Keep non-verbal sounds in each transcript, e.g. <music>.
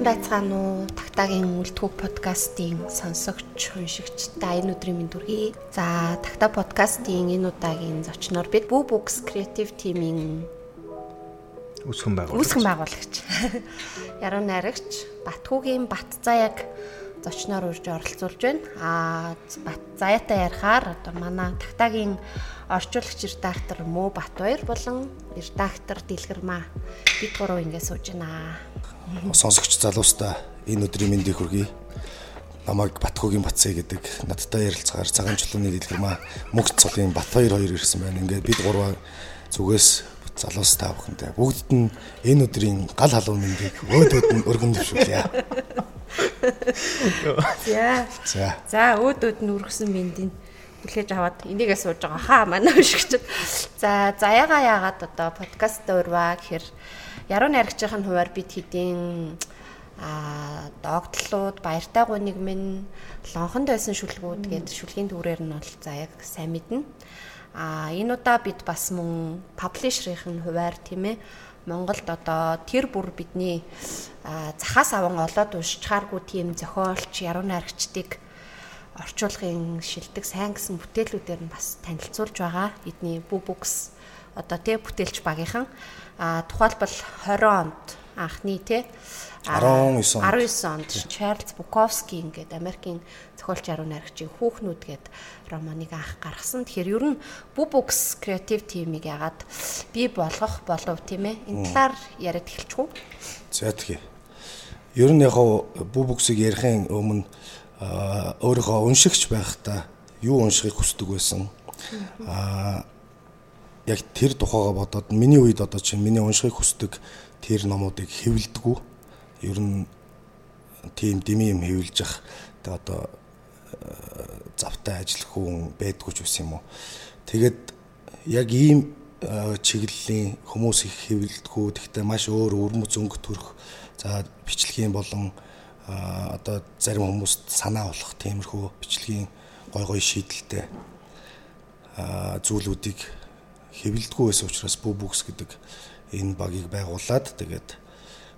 Сайн байцгаана уу? Тагтагийн үлдгүүг подкастын сонсогч, уншигч та энэ өдрийн минь дүргий. За, Тагта подкастын энэ удаагийн зочноор бид Boo Books Creative Team-ийн Үсгэн байгуулагч. Үсгэн байгуулагч. <laughs> Яруу найрагч Батхүүгийн Бат Заяаг зочноор урьж оролцуулж байна. Аа Бат Заяатай ярихаар одоо манай Тагтагийн орчуулагч редактор Мөө Батбаяр болон редактор Дэлгэрмаа бид гурав ингэ сууж байна сонсогч залуустаа энэ өдрийн мэндийг хүргэе. Намайг Батхуугийн Батцээ гэдэг надтай ярилцгаар цагаан чулууны дэлгэрмаа мөгц цолын Бат хоёр хоёр ирсэн байна. Ингээд бид гурваа зүгээс залуус та бүхэндээ бүгдд нь энэ өдрийн гал халуун мэндийг өөдөөд нь өргөн дэвшүүлье. За. За. За өөдөөд нь өргөсөн мэндийг хүлээж аваад энийгээ сууж байгаа хаа манай өшгчд. За заяага яагаад одоо подкаст урваа гэхээр яруу найрагчийн хуваар бид хэдийн а догтлууд баяртай гуниг минь лонхонд байсан шүлгүүд гээд шүлгийн төрээр нь бол за яг сайн мэднэ. А энэ удаа бид бас мөн паблишерийн хуваар тийм ээ Монголд одоо тэр бүр бидний захаас аван олоод уншичааргүй тийм зохиолч яруу найрагчдыг орчуулгын шилдэг сайн гэсэн бүтээлүүдээр нь бас танилцуулж байгаа. Эдний Bubooks одоо тий бүтээлч багийнхан А тухайлбал 20 онд анхны те 19 онд 19 онд Чарльз Буковски ингээд Америкийн зохиолч яруу найрагчийн хүүхнүүд гээд романыг анх гаргасан. Тэгэхээр ер нь Bubooks Creative Team-ийг ягаад би болгох болов тийм ээ. Энэ талаар яриад эхэлчихв. За тэгье. Ер нь яг Bubooks-ыг ярихын өмнө өөрийнхөө уншигч байхдаа юу уншихыг хүсдэг байсан. Аа яг тэр тухайга бодоод миний үед одоо чинь миний уншихыг хүсдэг тэр номуудыг хэвлдэггүй. Ер нь тийм дими юм хэвлж явах тэгээ одоо э, завтай ажиллах хүн байдгүй ч үс юм уу. Тэгээд яг ийм э, чиглэлийн хүмүүс их хэвлдэггүй. Тэгтээ маш өөр өрмөц өнгө төрөх за бичлэгийн болон э, одоо зарим хүмүүст санаа болох тиймэрхүү бичлэгийн гой гой шийдэлтэй зүйлүүдийг хэвлэлдэггүй байсан учраас Boo Books гэдэг энэ багийг байгуулад тэгээд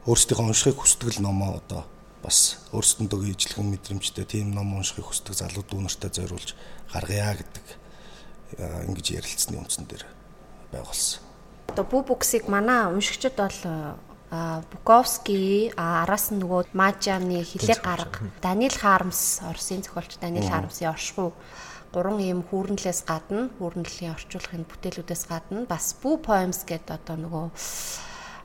өөрсдийнхөө уншихыг хүсдэг л номоо одоо бас өөрсдөндөө ижлэгэн мэдрэмжтэй тийм ном уншихыг хүсдэг залуу дүүнертэй зориулж гаргая гэдэг ингэж ярилцсны үндсэн дээр байгуулсан. Одоо Boo Books-ыг манай уншигчид бол Буковски араас нь нөгөө Мажаны хилэг гарга. Даниэл Хармс Оросын зохиолч Даниэл Хармсын оршихуй гурван ийм хүүрнэлээс гадна хүүрнэлийн орчуулгын бүтээлүүдээс гадна бас Boo Poems гэдэг одоо нөгөө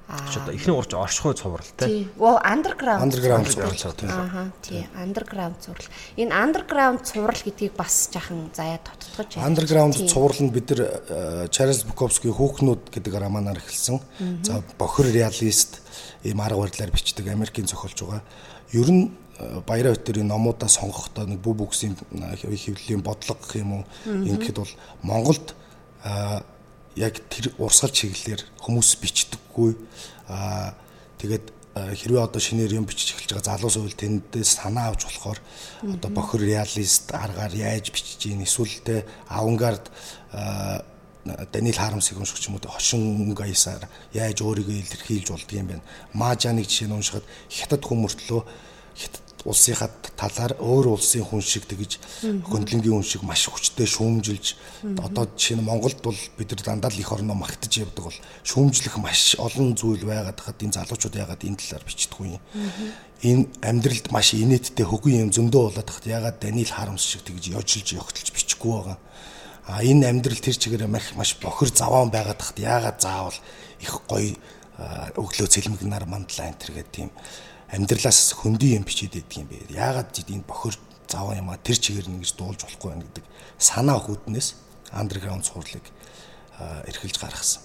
одоо эхний урч оршихуй цуврал тий. Оо underground underground цуврал тий. Аха тий. Underground цуврал. Энэ underground цуврал гэдгийг бас жахан заяа тодтогч. Underground цуврал нь бид нар Charles Bukowski хүүхнүүд гэдэг романаар эхэлсэн. За бохир реалист ийм арга барилаар бичдэг Америкийн зохиолч байгаа. Ер нь баяраа өтөрийн номуудаа сонгохдоо нэг бүх бүксийн хэвлэлийн бодлого гэх юм уу? Ингэхэд бол Монголд яг тэр урсгал чиглэлээр хүмүүс бичдэггүй тэгээд хэрвээ одоо шинээр юм бичиж эхэлж байгаа залуус үйл тэндээс санаа авч болохоор одоо бохир реалист аргаар яаж бичиж ийн эсвэл тэ авангард Даниэл Харамсыг унших юм уу хошин гаясаар яаж өөрийгөө илэрхийлж болдгийм бэ. Мажаныг жишээ нь уншихад хятад хүмүүртлөө хятад улсынхаа талаар өөр улсын хүн шиг тэгж хөндлөнгийн хүн шиг маш хүчтэй шүүмжилж одоо жишээ нь Монголд бол бид нар дандаа л их орноо магтаж явдаг бол шүүмжлэх маш олон зүйл байгаад хад энэ залуучууд ягаад энэ талаар бичдэггүй юм. Энэ амьдралд маш инээдтэй хөгийн юм зөндөө болоод хад ягаад Даниэл Харамс шиг тэгж ёжилж ёгтлж бичихгүй байгаа. А энэ амьдрал тэр чигээр маш маш бохир заваан байгаад хад ягаад заавал их гоё өглөө цэлмэгнаар мандлаа энэ төр гэдэг тийм амьдралаас хөндөй юм бичээд байдаг юм бэ. Яагаад энэ бохор заваа юм а тэр чигээр ингэж дуулж болохгүй байна гэдэг санаа өхөднөөс андерграунд сурлыг эрхэлж гаргасан.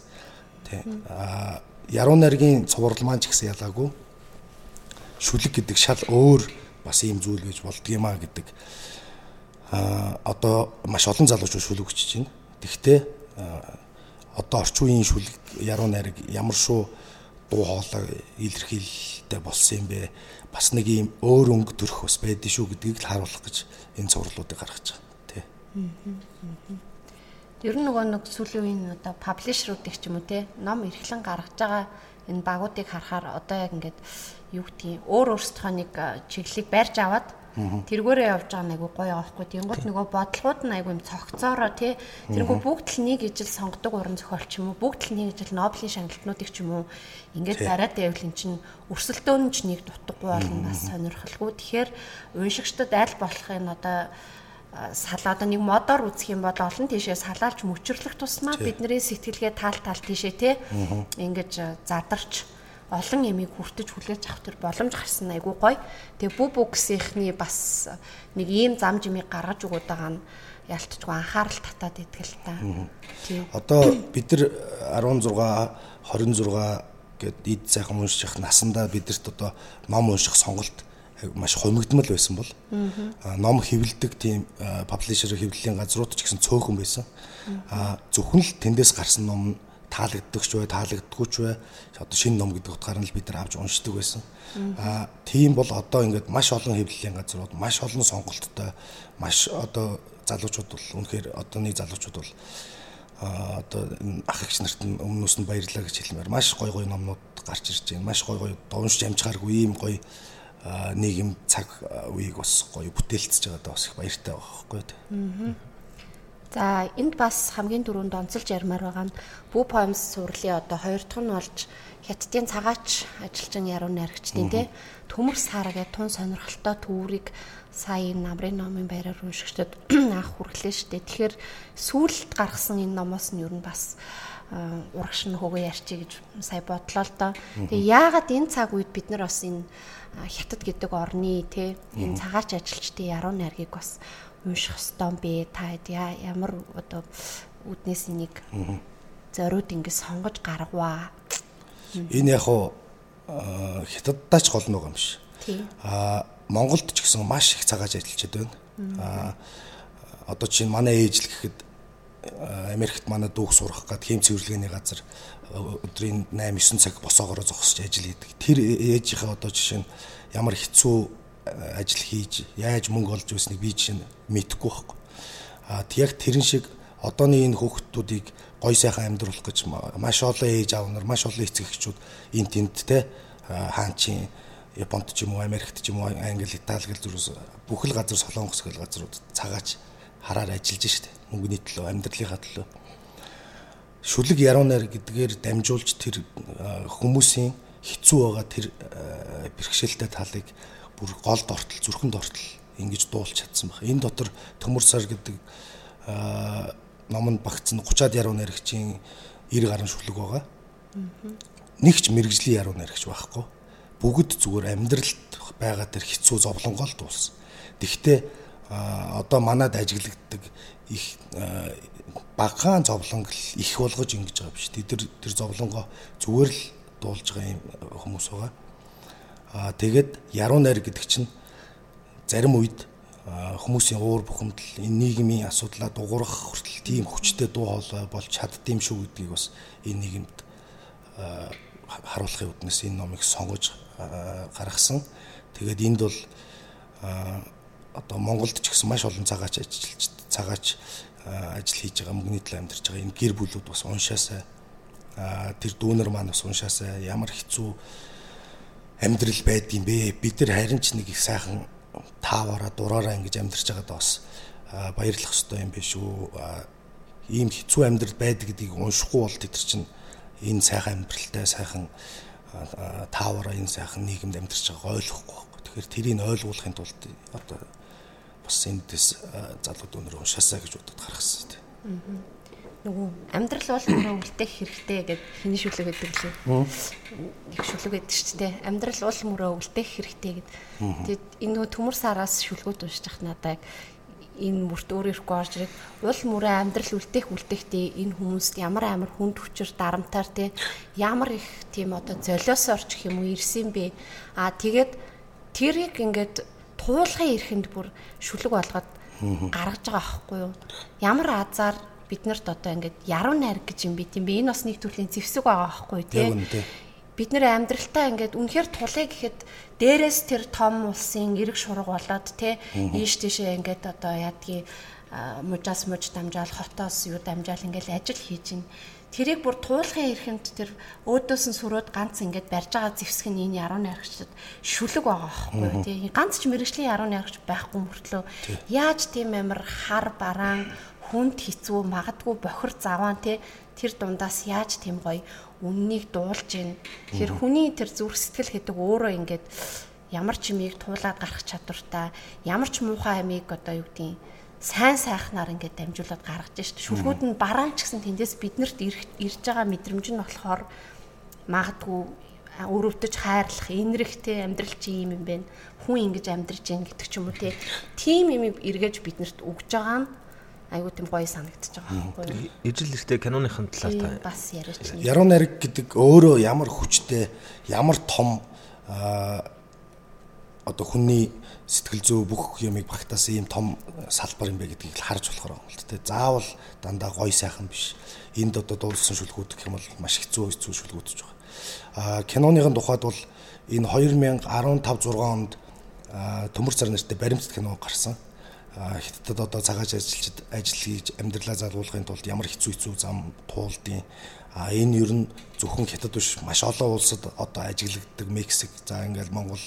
Тэ. Аа яруу найргийн цуврал маань ч гэсэн ялаагүй шүлэг гэдэг шал өөр бас ийм зүйл гэж болдгиймаа гэдэг а одоо маш олон залуучууд шүлэг өчөж байна. Тэгвэл одоо орчин үеийн шүлэг яруу найраг ямар шүү дуу хоолой илэрхийлэлтэй болсон юм бэ? Бас нэг ийм өөр өнгө төрөх бас байдэн шүү гэдгийг л харуулах гэж энэ цувралуудыг гаргаж байгаа тий. Ер нь нөгөө нэг сүүлийн үеийн одоо паблишеруудыг ч юм уу те ном эрхлэн гаргаж байгаа энэ багуудыг харахаар одоо яг ингээд юу гэдгийг өөр өөрсдөө нэг чиглэлийг барьж аваад тэргээрээ явж байгаа нэг гоё аахгүй. Тэнгууд нөгөө бодлогууд нь айгүй юм цогцоороо тий. Тэрнгүү бүгд л нэг ижил сонгодог уран зохиол ч юм уу бүгд л нэг ижил Нобелийн шагналтнуудыг ч юм уу ингээд дараад байвал эн чинь өрсөлдөөн нь ч нэг дутггүй болно бас сонирхолгүй. Тэгэхээр уншигчдад аль болох энэ одоо салаа одоо нэг модоор үзэх юм бол олон тийшээ салаалж мөчрлөх тусмаа бидний сэтгэлгээ таал таал тийшээ те ингэж задарч олон ямиг хүртэж хүлээж авах төр боломж гарсан айгуу гоё. Тэгээ бүү бүксийнхний бас нэг ийм зам жимийг гаргаж өгöd байгаа нь ялтчгүй анхаарал татаад идэх л та. Тийм. Одоо бид нар 16 26 гэд ид сайхан унших насандаа бидэрт одоо ном унших сонголт маш хумигдмал байсан бол ном хэвлдэг тийм паблишер хэвлэлийн газрууд ч гэсэн цөөхөн байсан. Зөвхөн л тэндээс гарсан ном таалагддагч бай, таалагддаггүйч бай. Одоо шинэ ном гэдэг утгаар нь л бид нар авч уншдаг байсан. А тийм бол одоо ингээд маш олон хэвлэлийн газрууд, маш олон сонголттой, маш одоо залуучууд бол үнэхээр одооны залуучууд бол а одоо ах эгч нарт нь өмнөөс нь баярлалаа гэж хэлмээр маш гой гой номнууд гарч ирж байна. Маш гой гой дуунш амжихааргүй ийм гой нийгэм цаг үеийг бас гоё бүтээлцэж байгаа даа бас их баяртай байгаа байхгүй юу. За энд бас хамгийн түрүүнд онцолж ярмаар байгаа нь Бүү Poems сурлын одоо хоёр дахь нь болж Хятадын цагаач ажилчин яруу найрагчдын тий. Төмөр сар гэдэг тун сонирхолтой төврийг сая намрын номын байраар уншигчдад <clears throat> анх хүргэлээ шүү дээ. Тэгэхээр сүүлд гаргасан энэ номоос нь ер нь бас урагш нь хөгөө ярьчи гэж сая бодлоо л доо. Тэгээ яагаад энэ цаг үед бид нар бас энэ хятад гэдэг орны те энэ цагаач ажилчдын яруу найргийг бас унших ёстой бэ? Та ямар одоо үднээс энийг зориуд ингэ сонгож гаргаваа. Энэ яг хуу хятаддаач гол нэг юм биш. Аа Монголд ч гэсэн маш их цагаач ажиллаж байна. Аа одоо чинь манай ээж л гэхэд Америкт манай дүүх сурах гад хэм цэвэрлэгээний газар өдрийн 8 9 цаг босоогоор зогсож ажил хийдэг. Тэр ээжийнхээ одоо жишээ нь ямар хэцүү ажил хийж яаж мөнгө олж байсныг би жишээ нь мэдэхгүй байхгүй. А яг тэрэн шиг одооны энэ хүүхдүүдийг гой сайхан амьдруулах гэж маш олон ээж аав нар маш олон эцэг эхчүүд энэ тент те хаан чин Японд ч юм уу Америкт ч юм уу Англи Итали гэл зүрээс бүх л газар солонгос гэл газрууд цагаач хараар ажиллаж штэ мөнгөний төлөө амьдралынхаа төлөө шүлэг яруу найр гэдгээр дамжуулж тэр хүмүүсийн хэцүү байгаа тэр бэрхшээлтэй талыг бүр голд ортол зүрхэнд ортол ингэж дуулж чадсан баг. Энэ дотор төмөр сар гэдэг номонд багцсан 30-аад яруу найрагчийн 90 гаруй шүлэг байгаа. Нэг ч мэрэгжлийн яруу найрагч байхгүй. Бүгд зүгээр амьдралд байгаа тэр хэцүү зовлонгоо л дуулсан. Тэгвэл одоо манад ажиглагддаг их багаан зовлонг их болгож ингэж байгаа биш. Тэр тэр зовлонгоо зүгээр л дуулж байгаа юм хүмүүс байгаа. Аа тэгээд яруу найр гэдэг чинь зарим үед хүмүүсийн уур бухимдал энэ нийгмийн асуудлаа дуурах хүртэл тийм хүчтэй дуу хоолой болж чаддсан шүү гэдгийг бас энэ нийгэмд харуулахын үднэс энэ номыг сонгож гаргасан. Тэгээд энд бол одоо Монголд ч гэсэн маш олон цагаач ажиллаж цагаач ажил хийж байгаа мөнгөний төлөө амьдарч байгаа энэ гэр бүлүүд бас уншаасаа тэр дүүнер маань бас уншаасаа ямар хэцүү амьдрал байдгийм бэ? Бид нар харин ч нэг их сайхан тааваараа дураараа ингэж амьдарч байгаадаа бас баярлах ёстой юм биш үү? Ийм хэцүү амьдрал байдаг гэдгийг уншихгүй бол тэд чинь энэ сайхан амьдралтай сайхан тааваараа энэ сайхан нийгэмд амьдарч байгааг ойлгохгүй байхгүй. Тэгэхээр тэрийг ойлгуулахын тулд одоо бас эндээс залууд өнөр уншаасаа гэж бодод гаргасан тийм. Нөгөө амьдрал бол <coughs> мөрөө үлдэх хэрэгтэй гэд хиний шүлэг гэдэг лээ. Их шүлэг гэдэг чинь тийм. Амьдрал бол мөрөө үлдэх хэрэгтэй гэд. Тэгээд энэ нөгөө төмөр сараас шүлгүүд уншиж ах надад энэ мөрт өөр ирэхгүй орж ирээд уул мөрөө амьдрал үлдээх үлдээхдээ энэ хүмүүст ямар амар хүнд хүчээр дарамтаар те ямар их тийм одоо золиос орчих юм уу ирсэн бэ а тэгээд тэрийг ингээд туулгын эрхэнд бүр шүлэг болгоод гаргаж байгаа аахгүй юу ямар азар бид нарт одоо ингээд яруу найраг гэж юм бит юм бэ? Энэ бас нэг төрлийн зэвсэг байгаа аахгүй тий? Бид нэр амьдралтаа ингээд үнэхээр тулъя гэхэд дээрээс тэр том улсын эрэг шураг болоод те ийш тийшээ ингээд одоо яадгийн мужаас муж дамжаал хотоос юу дамжаал ингээд ажил хийж ин тэрийг бүр туулахын эрхэнд тэр өөдөөс нь сүрөөд ганц ингээд барьж байгаа зэвсэг нь энэ яруу найрагчд шүлэг байгаа байхгүй тий? Ганц ч мэрэгжлийн яруу найрагч байхгүй мөртлөө. Яаж тийм амар хар бараан хүнд хэцүү магадгүй бохир заваан тий тэр дундаас яаж тийм гоё үннийг дуулж гин. Тэгэхээр хүний тэр зүрх сэтгэл гэдэг өөрөө ингээд ямар ч юмыг туулаад гарах чадвартай, ямар ч муухай амийг одоо юу гэдгийг сайн сайхнаар ингээд дамжуулаад гаргаж шít. Шүлгүүд нь бараан ч гэсэн тэндээс биднэрт ирж байгаа мэдрэмж нь болохоор магадгүй өрөвдөж хайрлах, инэрэхтэй амьдрал чи юм юм бэ. Хүн ингэж амьдрж гин гэдэг ч юм уу тийм юм эргэж биднэрт өгж байгаа нь айгуу тийм гоё санагдчихж байгаа байхгүй юу. Ижил ихтэй киноныхын талаар та бас яриач нэг. Яруу найраг гэдэг өөрөө ямар хүчтэй, ямар том одоо хүний сэтгэл зүй бүх юмыг багтаасан ийм том салбар юм бэ гэдгийг харж болохоор юм л тэ. Заавал дандаа гоё сайхан биш. Энд одоо дуулсан шүлгүүд гэх юм бол маш хэцүү хэцүү шүлгүүдж байгаа. Аа киноныхын тухайд бол энэ 2015 6 онд төмөр цар нэртэй баримтат кино гарсан хятадд одоо цагааж ажиллаж ажил хийж амьдралаа залгуулахын тулд ямар хэцүү хэцүү зам туулдیں۔ А энэ ер нь зөвхөн хятад биш маш олон улсад одоо ажиглагддаг Мексик за ингээл Монгол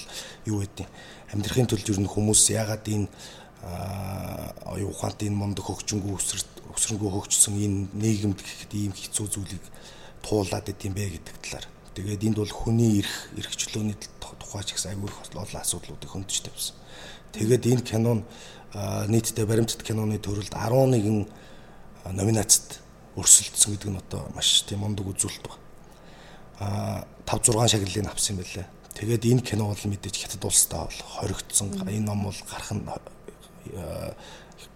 юу гэдэг амьдрахын тулд ер нь хүмүүс ягаад энэ оюун ухаант энэ мундаг хөгжингүү өсрөнгөө хөгжсөн энэ нийгэмд гэхэд ийм хэцүү зүйлийг туулаад идэм бэ гэдэг талаар. Тэгээд энд бол хүний эрх эрхчлөөний тухай ч гэсэн их олон асуудлуудыг хөндөж тавьсан. Тэгээд энэ кино нь нийтдээ баримтат киноны төрөлд 11 номинацид өрсөлдсөн гэдэг нь одоо маш тийм мундаг үзүүлэлт байна. А 5 6 шагналыг авсан юм байлаа. Тэгээд энэ кино бол мэдээж хятад улстай бол хоригдсон. Энэ ном бол гарах нь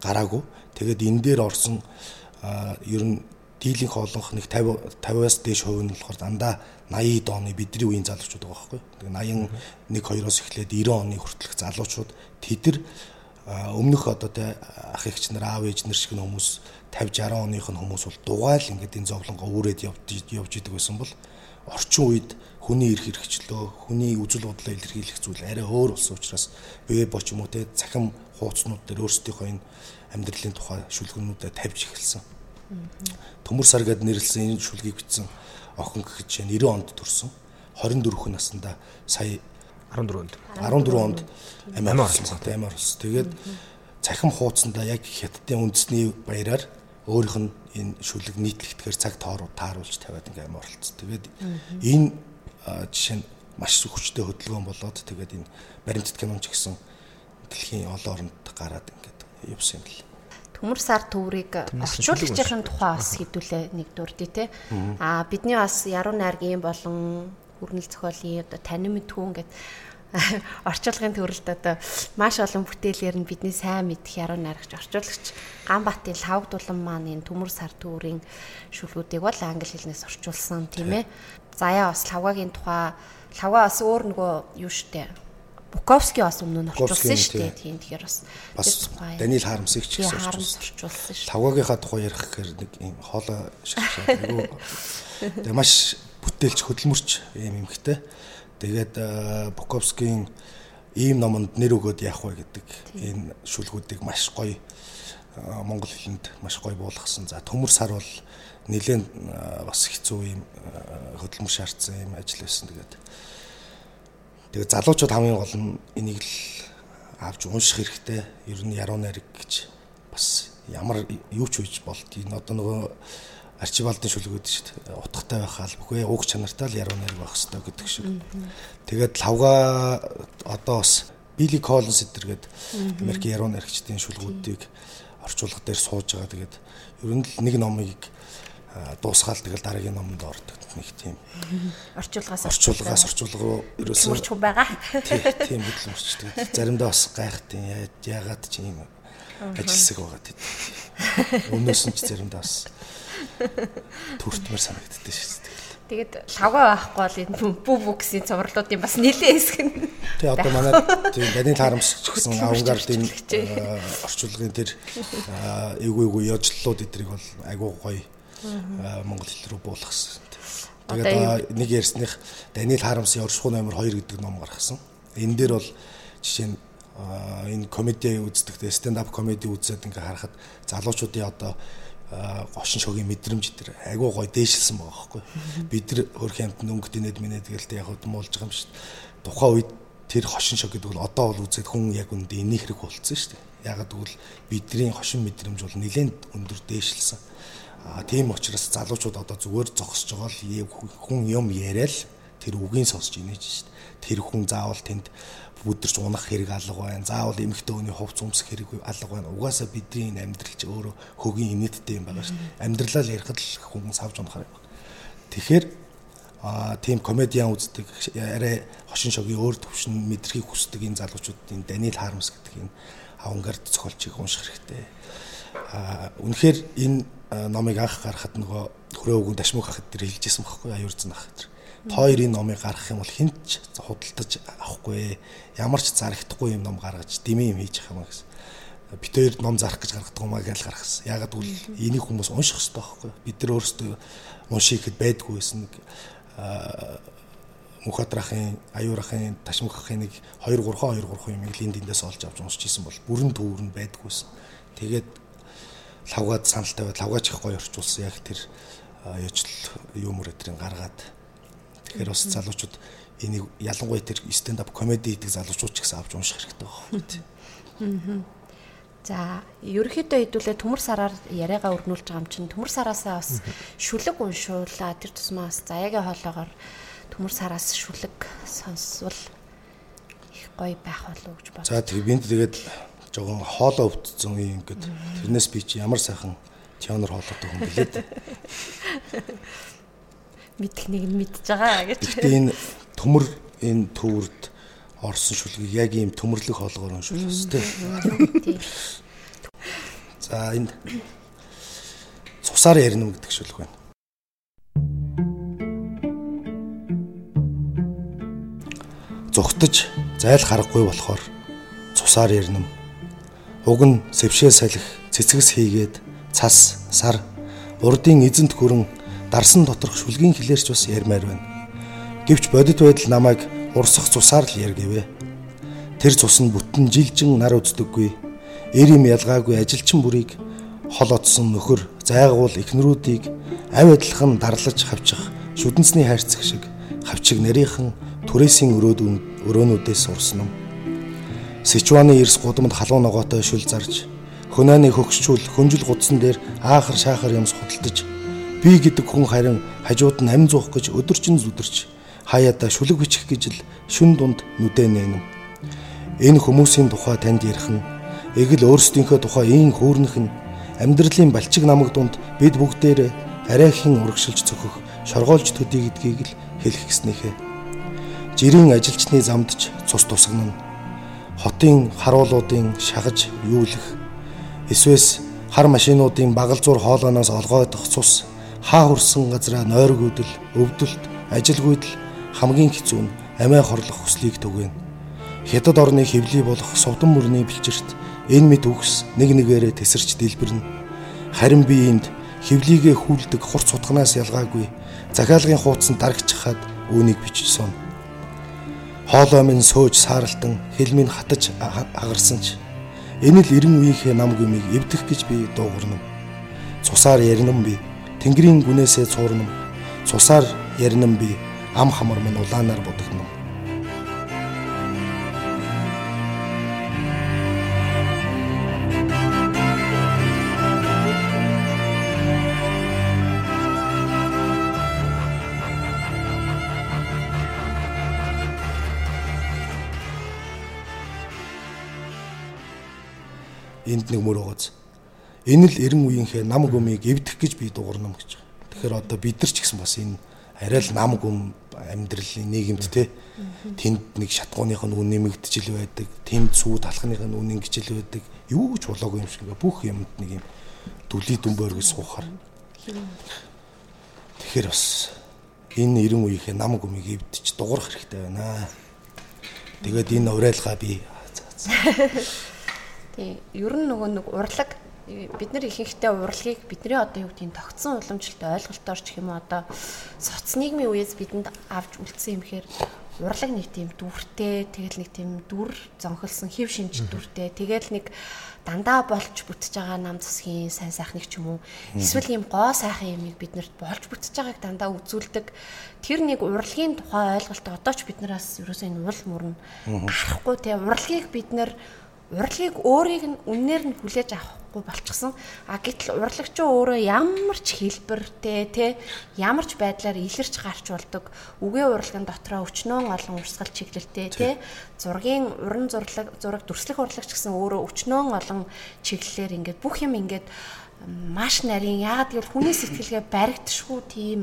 гараагүй. Тэгээд энэ дээр орсон ер нь дийлэнх олонх нэг 50 50-аас дээш хувь нь болохоор дандаа 80 оны бидний үеийн залуучууд байгаа байхгүй. Тэгээд 81 2-оос эхлээд 90 оны хүртэлх залуучууд тэд нар өмнөх одоо тэ ах эгч нар аав ээж нар шиг хүмүүс 50 60 оных нь хүмүүс бол дугайл ингээд энэ зовлонгоо үүрээд явж явж идэг байсан бол орчин үед хүний эрх хэрэгчлөө хүний үзэл бодлоо илэрхийлэх зүйл арай өөр болсон учраас бие боч юм уу те цахим хууцнууд дээр өөрсдийнхөө энэ амьдралын тухай шүлгэнүүдэд тавьж эхэлсэн. Төмөр сар гэд нэрлсэн энэ шүлгийг бичсэн охин чинь 90 онд төрсэн. 24 наснда сая 14 онд 14 онд амиа орсон амиа орсон. Тэгээд цахим хуудсандаа яг хятадын үндэсний баяраар өөрийнх нь энэ шүлэг нийтлэгдэхээр цаг тооруу тааруулж тавиад ингээм амиа оролцсон. Тэгээд энэ жишээ нь маш хүчтэй хөдөлгөөн болоод тэгээд энэ баримтат киноч гэсэн дэлхийн олон оронд гараад ингээд явсан юм л. Төмөр сар төврийг орчуулагчийн тухай бас хэдүүлээ нэг дурдъя те. Аа бидний бас яруу найргийн болон хүрнэл зохиолын одоо танин мэдхүү ингээд <laughs> орчуулгын төрөлд одоо маш олон бүтээлээр нь бидний сайн мэдэх яруу найрагч орчуулагч Ганбатын лавг дулан маань энэ төмөр сар төврийн шүлгүүдийг бол англи хэлнээс орчуулсан тийм ээ. Заяа бас лавгагийн тухай лавга бас өөр нөгөө юу штэ Буковский бас өмнө нь орчуулсан шүү дээ. Тийм тэгэхээр бас бас Даниэл Харамсыг ч гэсэн орчуулсан шүү. Лавгагийнхаа тухай ярих гэхээр нэг юм хоолой шиг шаадаг. <laughs> Тэгээ маш бүтээлч хөдөлмөрч юм юмхтэй. Тэгээд Буковскийн ийм номонд нэр өгөөд яах вэ гэдэг энэ шүлгүүдийг маш гоё монгол хэлэнд маш гоё буулгасан. За төмөр сар бол нэлээд бас хэцүү юм хөдөлмөр шаардсан юм ажил байсан. Тэгээд тэгээд залуучууд хамгийн гол нь энийг л авч унших хэрэгтэй. Ер нь яруу найраг гэж бас ямар юу ч үеж болдгийг одоо нөгөө арчибалдын шүлгүүд шүү дээ. Утгатай байх албагүй, уг чанартай л яруу найраг байх хэрэгтэй гэдэг шиг. Тэгээд лавга одоо бас Билли Коллинс эдэргээд Америк яруу найрагчдын шүлгүүдийг орчуулга дээр сууж байгаа. Тэгээд ер нь л нэг номыг дуусгаал тэгэл дараагийн номонд ордог нэг тийм орчуулгаас орчуулгаас орчуулга руу ерөөсөө байгаа. Тийм хөдөлмөрч. Тэгээд заримдаа бас гайхтیں۔ Яагаад ч юм ажилласаг байгаа тийм. Өмнөөс нь ч заримдаа бас төртмөр санагддээ шүү дээ. Тэгээд лавга байхгүй бол энэ бүү бүксийн цувралуудын бас нэлээд хэсэг нь. Тэгээ одоо манай тийм данийн харамсч гэсэн авангардын орчуулгын тэр эвгүй эвгүй яжллууд эдрийг бол айгуу гоё монгол хэл рүү буулгасан. Тэгээд нэг ярьсных Даниэл Харамсын оршихуй номер 2 гэдэг ном гаргасан. Энэ дээр бол жишээ нь энэ комеди үздэг, stand up comedy үзээд ингээ харахад залуучуудын одоо гошин шогийн мэдрэмж дээр айгуу гой дээшилсэн байгаа байхгүй. Бид нар хөрх хамт өнгөт инээд минээд гэлтэй яг удмуулж байгаа юм шүү дээ. Тухайн үед тэр хошин шог гэдэг бол одоо бол үзээд хүн яг үндэ энийг хэрэг болцсон шүү дээ. Ягаад гэвэл бидний хошин мэдрэмж бол нэлээд өндөр дээшилсэн. А тийм учраас залуучууд одоо зүгээр зогсож байгаа л хүн юм яриад тэр үгийн сонсч инээж шүү дээ. Тэр хүн заавал тэнд бүдэрч унах хэрэг алга байна. Заавал эмэгтэй хүний хувц өмсөх хэрэг алга байна. Угаасаа бидний энэ амьдрал ч өөрөө хөгийн инээдтэй юм байгаа шүү. Амьдралаа ярихад л хүн савж унахаар байна. Тэгэхээр а тийм комедиан үздэг арай хошин шогийн өөр төвшин мэдрхийг хүсдэг энэ залуучуудын Даниэл Хармс гэдэг энэ авангард зохиолчийг унших хэрэгтэй. а үнэхээр энэ номыг анх гаргахад нөгөө хүрээ өгөн ташмуг хахад тэр хэлжсэн байхгүй аюур зэн ах тэр хоёрын номыг гаргах юм бол хинч худалдаж авахгүй ямар ч зарагдахгүй юм ном гаргаж дэмий юм хийж явах юм гэсэн. Бид хоёр ном зарах гэж гаргадаг юм аа гэж гаргасан. Ягаад гэвэл энийг хүмүүс унших хэрэгтэй байхгүй. Бид нар өөрсдөө уншихэд байдгүй байсан нэг Мухадрахын, Аюурахын, Ташмухахын нэг 2 3 2 3 юм энд эндээс олж авч уншиж исэн бол бүрэн төвөр нь байдгүйсэн. Тэгээд лавгаад саналтай байд лавгаач их гоё орчуулсан яг тэр яжл юмөр өдрийн гаргаад Тэгэхээр бас залуучууд энийг ялангуяа тэр stand up comedy гэдэг залуучууд ч гэсэн авч унших хэрэгтэй байна тийм. За, ерөөхдөө хэдүүлээ төмөр сараар яриагаа өрнүүлж байгаа юм чинь төмөр сараасаа бас шүлэг уншуулаа. Тэр тусмаа бас заяагийн хоолоогоор төмөр сараас шүлэг сонсвол их гоё байх болов уу гэж бодлоо. За, тэг бинд тэгээд жоохон хоолоо өвдсөн юм ингээд тэрнээс би чи ямар сайхан теонор хоолойтой хүн билээд. <laughs> мэдэх нэг нь мэдж байгаа гэж. Гэхдээ энэ төмөр энэ төвөрд орсон шүлгийг яг ийм төмөрлөг хоолгоор уншуулсан тийм. За энэ цусаар ярина гэдэг шүлэг байна. Зүгтж зайл харахгүй болохоор цусаар ярина. Уг нь сэвшээ салхи цэцгэс хийгээд цас сар урдын эзэнт хүрэн дарсан доторх шүлгийн хилээрч бас ярмаар байна. Гэвч бодит байдал намайг урсах цусаар л яргэвэ. Тэр цус нь бүтэн жилжин нар үздэггүй. Эр юм ялгаагүй ажилчин бүрийг хол отсон нөхөр зайгуул эхнэрүүдийг авь адилхан дарлаж хавчих шүдэнсний хайрцаг шиг хавчиг нарийнхан түрээсийн өрөөд өрөөнүүдээс урсан юм. Сичуаны эрс гудамд халуун ногоотой шүл зарж хөнөөний хөгшчүүл хөнжил гудсан дээр аахар шаахар юмс худалдаж Би гэдэг хүн харин хажууд нь амь зуух гэж өдөржин зүдэрч хаяада шүлэг бичих гэж л шүн дунд нүдэ нээнэ. Энэ хүмүүсийн тухай танд ярих нь эгэл өөрсдийнхөө тухай ийн хөөрнөх нь амьдралын балчиг намаг дунд бид бүгдээр арайхийн урагшилж цөхөх шоргоолж төдий гэдгийг л хэлэх гэснийхээ. Жирийн ажилчны замдч цус тусгана. Хотын харуулуудын шагаж юулах эсвэл хар машинуудын багал зур хоолооноос олгойдох цус хаа хүрсэн газраа нойргүүдэл, өвдөлт, ажилгүйдэл хамгийн хэцүү нь амиа хорлох хүслийг түгээн. Хятад орны хэвлий болох сувдан мөрний бэлчэрт энэ мэд үгс нэг нэгээрээ тесэрч дэлбэрнэ. Харин би энд хэвлийгээ хүлдэг хурц сутганаас ялгаагүй захиалгын хуудсанд дарагчхаад үүнийг бичсэн. Хоолой минь сөөж сааралтан хэлмийн хатаж агарсан ч энэ л 90 үеийнхээ нам гүмийг эвдэх гэж би дуугарна. Цусаар яринам би Тэнгэрийн гүнээсээ цуурнам. Цусаар яринам би ам хамар минь улаанаар будагнам. энд нэг мөр уугац Энэ л 90 үеийнхээ нам гүмийг эвдэх гэж би дуурнам гэж. Тэгэхээр одоо бид нар ч гэсэн бас энэ арай л нам гүм амьдралын нийгэмд те тэнд нэг шатгууных нь үн нэмэгдчихэл байдаг тэнд сүү талхных нь үн ингэжэл байдаг юу ч болоогүй юм шиг бүх юмд нэг юм дүлий дүнбөөргө суухаар тэгэхээр бас энэ 90 үеийнхээ нам гүмийг эвдэж дуурах хэрэгтэй байна. Тэгээд энэ урайлгаа би Тий, ер нь нөгөө нэг урлаг бид нар ихэнхдээ урлагийг бидний одоо юу гэдгийг тогтсон уламжлалтай ойлголтоор ч юм уу одоо соц нийгмийн үеэс бидэнд авч үлдсэн юм хэр урлаг нэг тийм дүртэй тэгэл нэг тийм дүр зонхолсон хэв шинж дүртэй. Тэгэл нэг дандаа болж бүтэж байгаа нам засгийн сайн сайхныг ч юм уу. Эсвэл ийм гоо сайхан юмыг биднэрт болж бүтэж байгааг дандаа үзүүлдэг. Тэр нэг урлагийн тухай ойлголт одоо ч биднээс ерөөсөө энэ уул мөрн гарахгүй. Те урлагийг бид нар урлагийг өөрийг нь үннээр нь хүлээж авахгүй болчихсон. А гэтэл урлагч өөрөө ямар ч хэлбэртэй те ямар ч байдлаар илэрч гарч болдог. Үгээ урлагын дотроо өчнөө олон урсгал чиглэлтэй те зургийн уран зурлаг зураг дүрслэх урлагч гэсэн өөрөө өчнөө олон чиглэлээр ингээд бүх юм ингээд маш нарийн яагаад гэвэл хүний сэтгэлгээ баригдшгүй тийм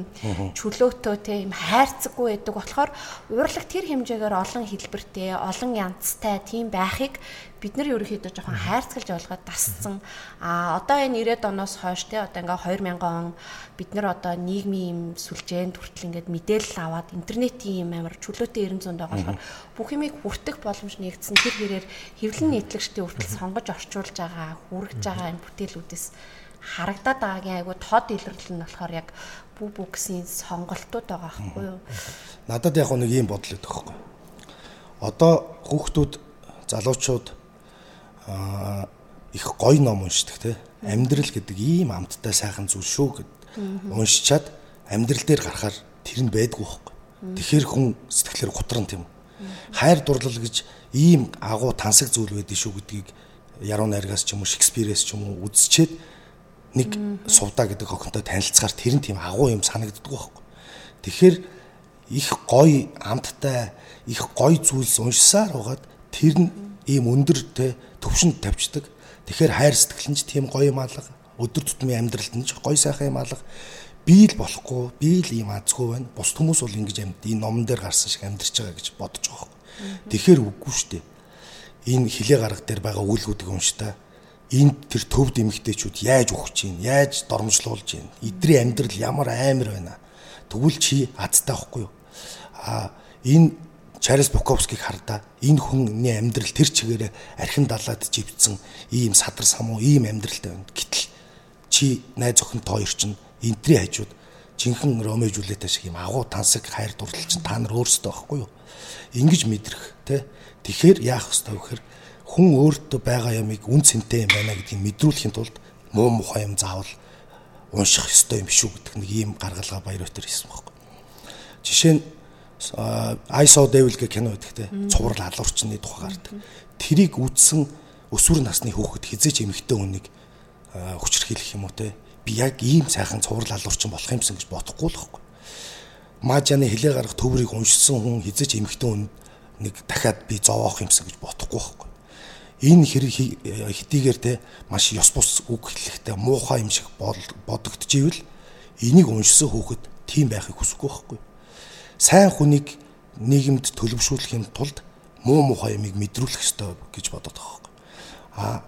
чөлөөтэй тийм хайрцаггүй байдаг болохоор урлаг тэр хэмжээгээр олон хэлбэртэй олон янзтай тийм байхыг бид нар ерөөхдөө жоохон хайрцагж ойлгоод дасцсан а одоо энэ 90-ад оноос хойш те одоо ингээ 2000 он бид нар одоо нийгмийн юм сүлжээнд хүртэл ингээд мэдээлэл аваад интернетийн юм амар чөлөөтэй 900 байгаа болохоор бүх юмыг хүртэх боломж нэгдсэн. Тэр хэрээр хэвлэн нийтлэгчдийн хүртэл сонгож орчуулж байгаа хүргэж байгаа энэ бүтээлүүдээс харагдаад байгаагийн айгу тод илэрлэл нь болохоор яг бүү гэсэн сонголтууд байгаа байхгүй юу? Надад яг нэг ийм бодол өгөх байхгүй. Одоо хүүхдүүд залуучууд их гоё ном уншдаг те. Амьдрал гэдэг ийм амттай сайхан зүйл шүү гэд уншичаад амьдрал дээр гарахаар тэр нь байдгүй байхгүй. Тэгэхээр хүн сэтгэлээр гутран тийм. Хайр дурлал гэж ийм агуу тансаг зүйл байдгийг шүү гэдгийг яруу найргаас ч юм уу Шекспирээс ч юм уу үзчихэд нэг сувдаа гэдэг охинтой танилцахаар тэр нь тийм агуу юм санагддаг байхгүй. Тэгэхээр их гоё амттай их гоё зүйлс уншсаар угаад тэр нь ийм өндөр те төвшөнд тавьчихдаг. Тэгэхээр хайр сэтгэл нь ч тийм гоё юм алга. Өдөр тутмын амьдралд нь ч гоё сайхан юм алга. Би л болохгүй, би л ийм азгүй байна. Бус хүмүүс бол ингэж амьд. Энэ номон дээр гарсан шиг амьдарч байгаа гэж бодож байгаа. Тэгэхээр үгүй шүү дээ. Энэ хилээ гарга дээр байгаа үйлгүүдийг унштай энд тэр төвд эмэгтэйчүүд яаж өгч чинь яаж дормжлуулж чинь эдний амьдрал ямар амар байна тэгвэл чи азтай байхгүй юу а энэ Чарльз Буковскийг хардаа энэ хүний амьдрал тэр чигээрээ архин далаад живцэн ийм садар самуу ийм амьдралтай байна. Гэтэл чи найз охин тоо ирчин энтрий хажууд жинхэнэ Ромео Жулиета шиг ийм агуу тансаг хайр дурлал чинь та нар өөрсдөө байхгүй юу? Ингэж мэдрэх те тэгэхээр яах ёстой вэ гэхээр хүн өөртөө байгаа ямыг үн цэнтэй юм байна гэдгийг мэдрүүлэхийн тулд муу мухай юм заавал унших ёстой юм шүү гэдэг нэг ийм гаргалгаа баяр өтер хийсэн байхгүй. Жишээ нь I saw Devil гэх кино байдаг те. Цуврал алуурчны тухай гардаг. Тэрийг үзсэн өсвөр насны хүүхэд хизээч эмэгтэй хүнийг хүчрхийлэх юм уу те. Би яг ийм сайхан цуврал алуурчин болох юмсан гэж бодохгүй л байхгүй. Мажаны хилээ гарах төврийг уншсан хүн хизээч эмэгтэй хүн нэг дахиад би зовоох юмсан гэж бодохгүй байхгүй энэ хэрэг хэдийгээр те маш ёс бус үг хэлэхдээ муухай юм шиг бодогдчихвэл энийг уншсан хүүхэд тийм байхыг хүсэхгүй байхгүй. Сайн хүнийг нийгэмд төлөвшүүлэхийн тулд муу муухай юмыг мэдрүүлэх ёстой гэж бодоод байгаа байхгүй. А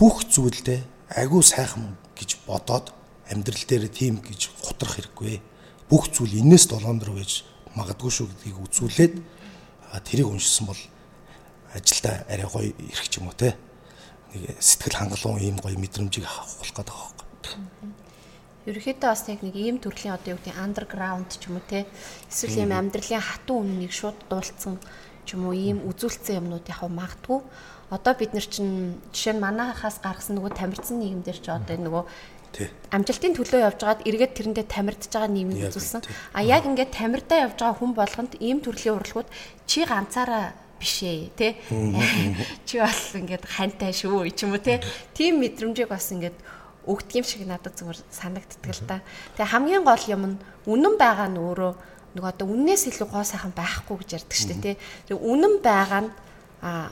бүх зүйлдээ агүй сайхан гэж бодоод амьдрал дээр тийм гэж хутрах хэрэггүй. Бүх зүйл энэс долоон руу гэж магадгүй шүү гэдгийг үзүүлээд тэрийг уншсан бол ажилдаа арай гоё ирэх ч юм уу те. Нэг сэтгэл хангалуун ийм гоё мэдрэмжийг авах болох гэдэг байгаа юм. Ерөнхийдөө бас яг нэг ийм төрлийн одоо юу гэдэг андерграунд ч юм уу те. Эсвэл ийм амьдралын хатуу үннийг шууд дуулцсан ч юм уу ийм үзүүлсэн юмнууд яг магадгүй. Одоо бид нар чинь жишээ нь манайхаас гаргасан нөгөө тамирцсан нийгэмдэр ч одоо нөгөө амжилтын төлөө явж байгаад эргээд тэрэндээ тамирдж байгаа нийгмийг үзүүлсэн. А яг ингээд тамирдаа явж байгаа хүн болгонд ийм төрлийн урлагууд чи ганцаараа биш ээ тий <laughs> чи бол ингээд хантай шүү ч юм уу тий тийм мэдрэмжийг бас ингээд өгдөг юм шиг надад зүгээр санагддаг л да. Тэгээ хамгийн гол юм нь үнэн байгаа нь өөрөө нэг одоо үннээс илүү гоо сайхан байхгүй гэж ярьдаг шүү дээ тий. Тэгээ үнэн байгаа нь а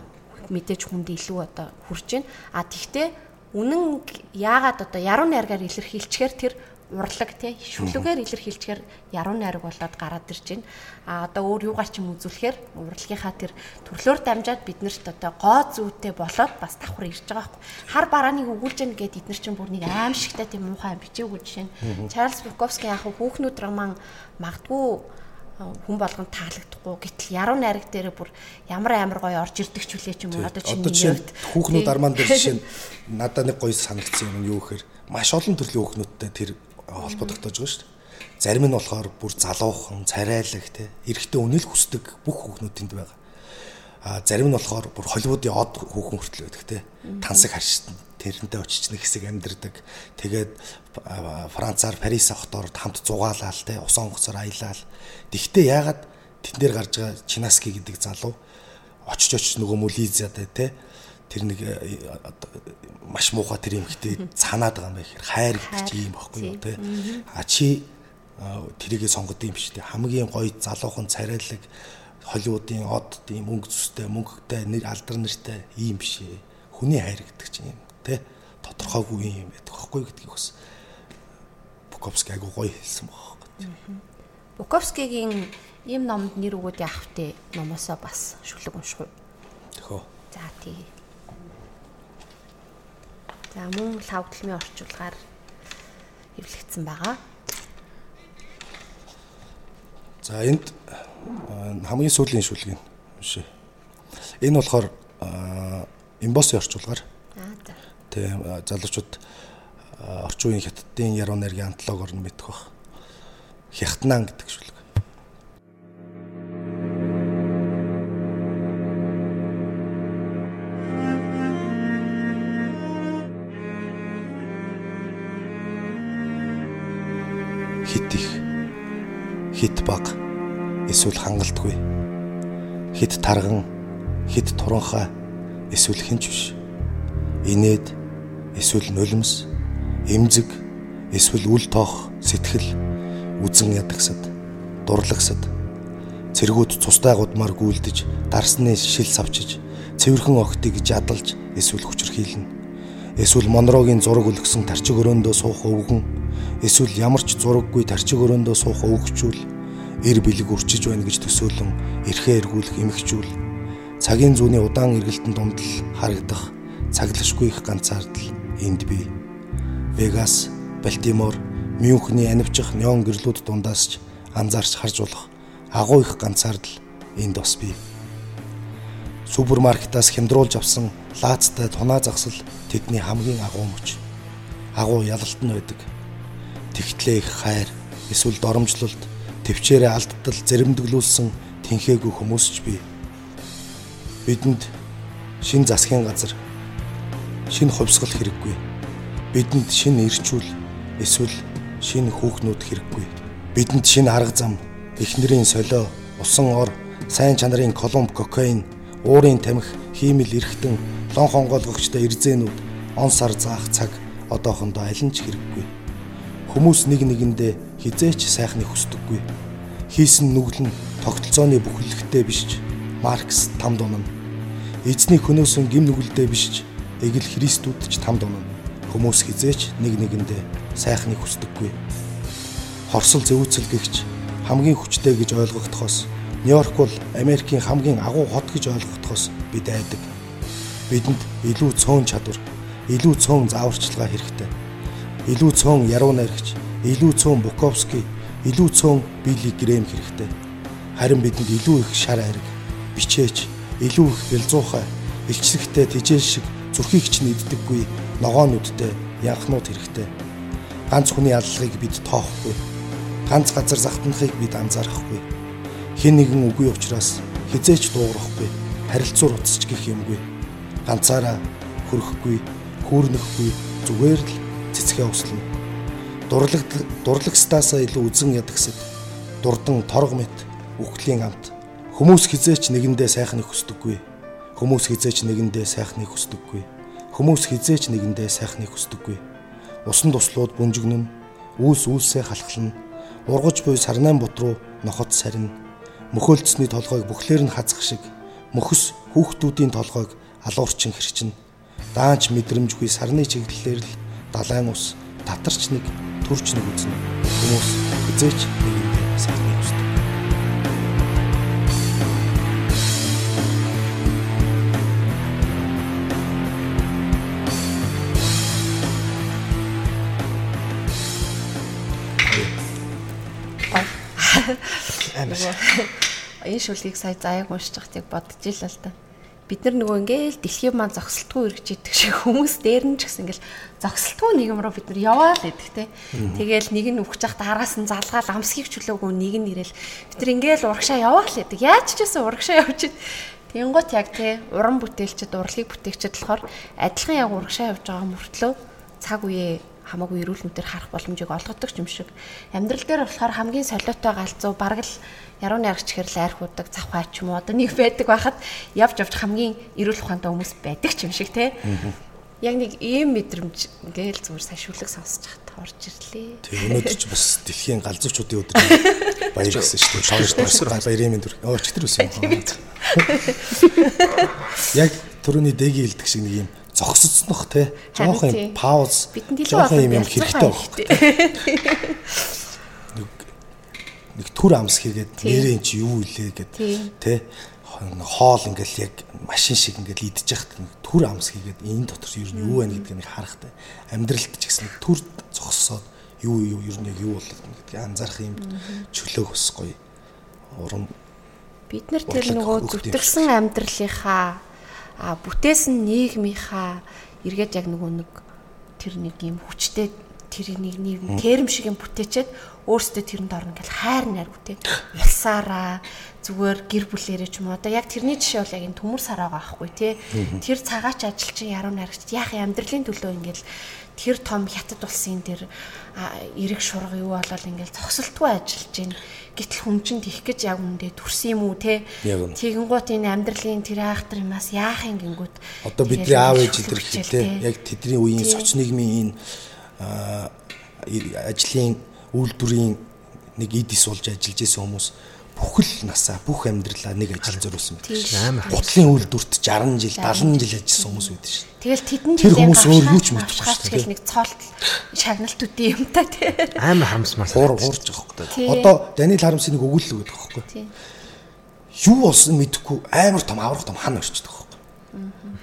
мэдээж хүнд илүү одоо хүрч байна. А тэгтээ үнэн яагаад одоо яруу найргаар илэрхийлчихээр тэр урлаг тий? Шүлүүгээр илэрхийлчихээр яруу найраг болоод гараад ирж байна. А одоо өөр юугаар ч юм үзүүлэхээр урлагийнхаа тэр төрлөөр дамжаад биднэрт одоо гоо зүйтэй болоод бас давхар ирж байгаа байхгүй. Хар барааныг өгүүлж гэнэ гэд эднэр чинь бүр нэг аим шигтэй тийм муухай бичээгүй жишээ нь. Чарльз Буковский яг хүүхнүүд роман магадгүй хүн болгонд таалагдахгүй гэтэл яруу найраг дээр бүр ямар амар гоё орж ирдэг ч үлээ ч юм уу? Одоо чинь нэг хүүхнүүд арман дээр <laughs> жишээ надад нэг гоё санагдсан юм юу гэхээр маш олон төрлийн хүүхнүүдтэй тэр холбоо тогтоож байгаа шүү дээ. Зарим нь болохоор бүр залуухан, царайлаг те эрэхтэй үнэл хүсдэг бүх хүүхнүүдэнд байгаа. А зарим нь болохоор бүр Холливуудын од хүүхэн хүртэл байдаг те. Тансаг харшин тэрнтэй очиж нэг хэсэг амьдэрдэг. Тэгээд Францаар Парис хотоор хамт зугаалаал те усан онгоцоор аялал. Тэгтээ яагаад тэн дээр гарч байгаа Чинаски гэдэг залуу очиж очиж нөгөө Молизатай те тэр нэг маш муухай тэр юмхтэй цаанаад байгаа юм байх. Хайр гэдэг чи юм баггүй юу те. А чи тэрийгэ сонгод юм биш те. Хамгийн гоё залуухан царайлаг Холливуудын од тийм мөнгө зүстэй, мөнгөтэй, нэр алдар нэртэй ийм биш ээ. Хүний хайр гэдэг чинь юм тий тодорхойгүй юм байдаг байхгүй гэдгийг бас Буковский айгу гоё хэлсэн байхгүй. Буковскигийн ийм номд нэр өгөөд явах те номосоо бас шүлэг уу? Тэхөө. За тий. За мөн лавдлмын орчуулгаар хэвлэгдсэн байгаа. За энд хамгийн сүүлийн шүлгийг уншъя. Энэ болохоор эмбосын орчуулгаар. Аа за. Тийм залуучууд орчин үеийн хятадын яруу найргийн антологоор нь мэдэх бах. Хятнан гэдэг шүлэг. Баг эсвэл хангалтгүй. Хит тарган хит туранхай эсвэл хинч биш. Инээд эсвэл нулимс эмзэг эсвэл үл тоох сэтгэл үзэн ядагсад дурлагсад цэргүүд цустай гудмаар гүйлдэж дарсны шил савчиж цэвэрхэн огтыг жадалж эсвэл хүчрхийлнэ эсвэл монрогийн зураг үлгсэн тарчиг өрөөндөө суух өвгөн эсвэл ямар ч зураггүй тарчиг өрөөндөө суух өвгчүүл эр бэлэг үрчиж байна гэж төсөөлөн эрхээ эргүүлэх эмхчүүл цагийн зүүнний удаан эргэлтэн дундал харагдах цаглашгүй их ганцаардал энд бий. Вегас, Балтимор, Мюнхний анивчих неон гэрлүүд дундаас ч анзаарч харж болох агуу их ганцаардал энд бас бий. Супермаркетаас хямдруулж авсан лаацтай тунаа загсал тэдний хамгийн агуу мөч. Агуу ялалт нь байдаг тэгтлээ их хайр эсвэл доромжлолт төвчээрээ алдтал зэрэмдэглүүлсэн тэнхээгүй хүмүүс ч бий. Бидэнд шин засгийн газар шин хувьсгал хэрэггүй. Бидэнд шин ирчүүл эсвэл шин хүүхнүүд хэрэггүй. Бидэнд шин арга зам, эхнэрийн солио, усан ор, сайн чанарын колумб кокаин, уурын тамхи, хиймэл эргэтэн, лон хонгоолгогчтой эрзэнүүд, он сар заах цаг одоохондоо аль нь ч хэрэггүй Хүмүүс нэг нэгэндээ хизээч сайхныг хүсдэггүй. Хийсэн нүгэл нь тогтолцооны бүхэлдэгтэй биш Маркс там дунана. Эзний хөнөөсөн гим нүгэлдээ биш эгэл Христүүд ч там дунана. Хүмүүс хизээч нэг нэгэндээ сайхныг хүсдэггүй. Хорсол зөөцөлгөгч хамгийн хүчтэй гэж ойлгогдохоос Нью-Йорк бол Америкийн хамгийн агуу хот гэж ойлгогдохоос бид айдаг. Бидэнд илүү цөөн чадвар, илүү цөөн зааварчилгаа хэрэгтэй илүү цөөн яруу найрагч, илүү цөөн Буковский, илүү цөөн Билли Грэм хэрэгтэй. Харин бидэнд илүү их шар ариг, бичээч, илүү их бэлзуухай, илчлэгтэй тижээл шиг зүрхийг ч нэгддэггүй ногоонуудтай янхнууд хэрэгтэй. Ганц хүний аллагыг бид тоохгүй. Ганц газар захтнахыг бид анзаарахгүй. Хэн нэгэн үгүй учраас хизээч дуугарахгүй. Харилцуур уцч гих юмгүй. Ганцаараа хөрөхгүй, хүүрнэхгүй зүгээр л цэцгээ өслөн. Дурлаг дурлагстаасаа илүү үзэн ядагсад дурдан торго мэт үхлийн амт хүмүүс хизээч нэгэндээ сайхныг хүсдэггүй. Хүмүүс хизээч нэгэндээ сайхныг хүсдэггүй. Хүмүүс хизээч нэгэндээ сайхныг хүсдэггүй. Усан туслууд бүнжигнэн, үүс үүсээ халахлан, ургаж буй сарнайн бут руу нохот сарна. Мөхөөлцсөний толгойг бүхлээр нь хазах шиг мөхөс хүүхдүүдийн толгойг алуурчин хэрчин. Даанч мэдрэмжгүй сарны чиглэлээр л далайн ус татарч нэг төрч нэг үзнэ хүмүүс эзээч нэгэндээ салмыг хүсдэг. Энэ шүлгийг сая заяаг уншиж байгааг бодож ил л да. Бид нар нөгөө ингээл дэлхийн маань зогсолтгүй эргэж идэх шиг хүмүүс дээр нь ч гэсэн ингээл зогсолтгүй нийгэм рүү бид нар яваал идэх те. Тэгээл нэг нь үхэж явах араас нь залгаал амсхийг чөлөөгүй нэг нь ирэл бид нар ингээл урагшаа яваал идэх. Яаж ч гэсэн урагшаа явж ид. Тэнгуут яг те уран бүтээлчд урлагийг бүтээгчд болохоор адилхан яг урагшаа явж байгаа мөртлөө цаг үеэ хамаагүй эрүүл мэнээр харах боломжийг олгодог юм шиг. Амьдрал дээр болохоор хамгийн солиотой галзуу бараг л ярууны аргач хэрэл айрхуудаг завхаа ч юм уу одоо нэг байдаг байхад явж явж хамгийн эрүүл ухаантай хүмүүс байдаг ч юм шиг те. Яг нэг ийм мэдрэмж ингээл зүгээр сашиулаг сонсож хат орж ирлээ. Тэг өнөөдөр ч бас дэлхийн галзуучуудын өдөр <laughs> баяр гэсэн шүү дээ. Шоорч тойрсор баярын мэнд өө читэр үсэн. Яг түрүүний дэги хэлдэг шиг нэг юм зогсоцнох те жоохон юм пауз жоохон юм юм хэрэгтэй байна. <laughs> Нэг түр амс хийгээд нэрэн чи юу илээ гэд те хоол ингээл яг машин шиг ингээл идэж яхад түр амс хийгээд энэ дотор ер нь юу байна гэдгийг харахтай. Амьдралд ч гэсэн түр зогссоод юу юу ер нь яг юу болов гэдгийг анзаарах юм чөлөө хөс гоё. Урам бид нар тэр нөгөө зүтгэсэн амьдралынхаа бүтээсэн нийгмийнхаа эргээд яг нөгөө нэг тэр нэг юм хүчтэй тэр нэг нэг терм шиг юм бүтээчээд өөрсдөө тэрэнд орно гэл хайр найр бүтээ. Ялсаараа зүгээр гэр бүлэрээ ч юм уу. Одоо яг тэрний жишээ бол яг энэ төмөр сараагаа ахгүй тий. Тэр цагаач ажилчин яруу найрагч яах амьдралын төлөө ингээл тэр том хятад улсын тэр эрэг шурга юу болол ингээл зогсолтгүй ажиллаж байна. Гэтэл хүн чинь тийх гэж яг үндэ төрсөн юм уу те? Тэгэнгუут энэ амьдралын тэр айхтар юмас яах юм гингүүд. Одоо бидний аав ээж илэрх те яг тэдний үеийн соц нийгмийн энэ ажлын үйлдвэрийн нэг эдис болж ажиллаж исэн хүмүүс бүхэл насаа бүх амьдралаа нэг ажил зориулсан байдаг шээ. Амар. Гутлын үйлдвэрт 60 жил, 70 жил ажилласан хүмүүс байдаг шээ. Тэгэл тэдэн жил хүмүүс өөр юу ч мэдэхгүй шүү дээ. Нэг цолт шагналт үдээ юм та тий. Амар харамсмаар. Хуур хуурж байгаа хөөхтэй. Одоо Даниэл Харамсын нэг өгүүлэл өгдөг байхгүй. Юу болсон мэдэхгүй амар том аврах том хан орчдөг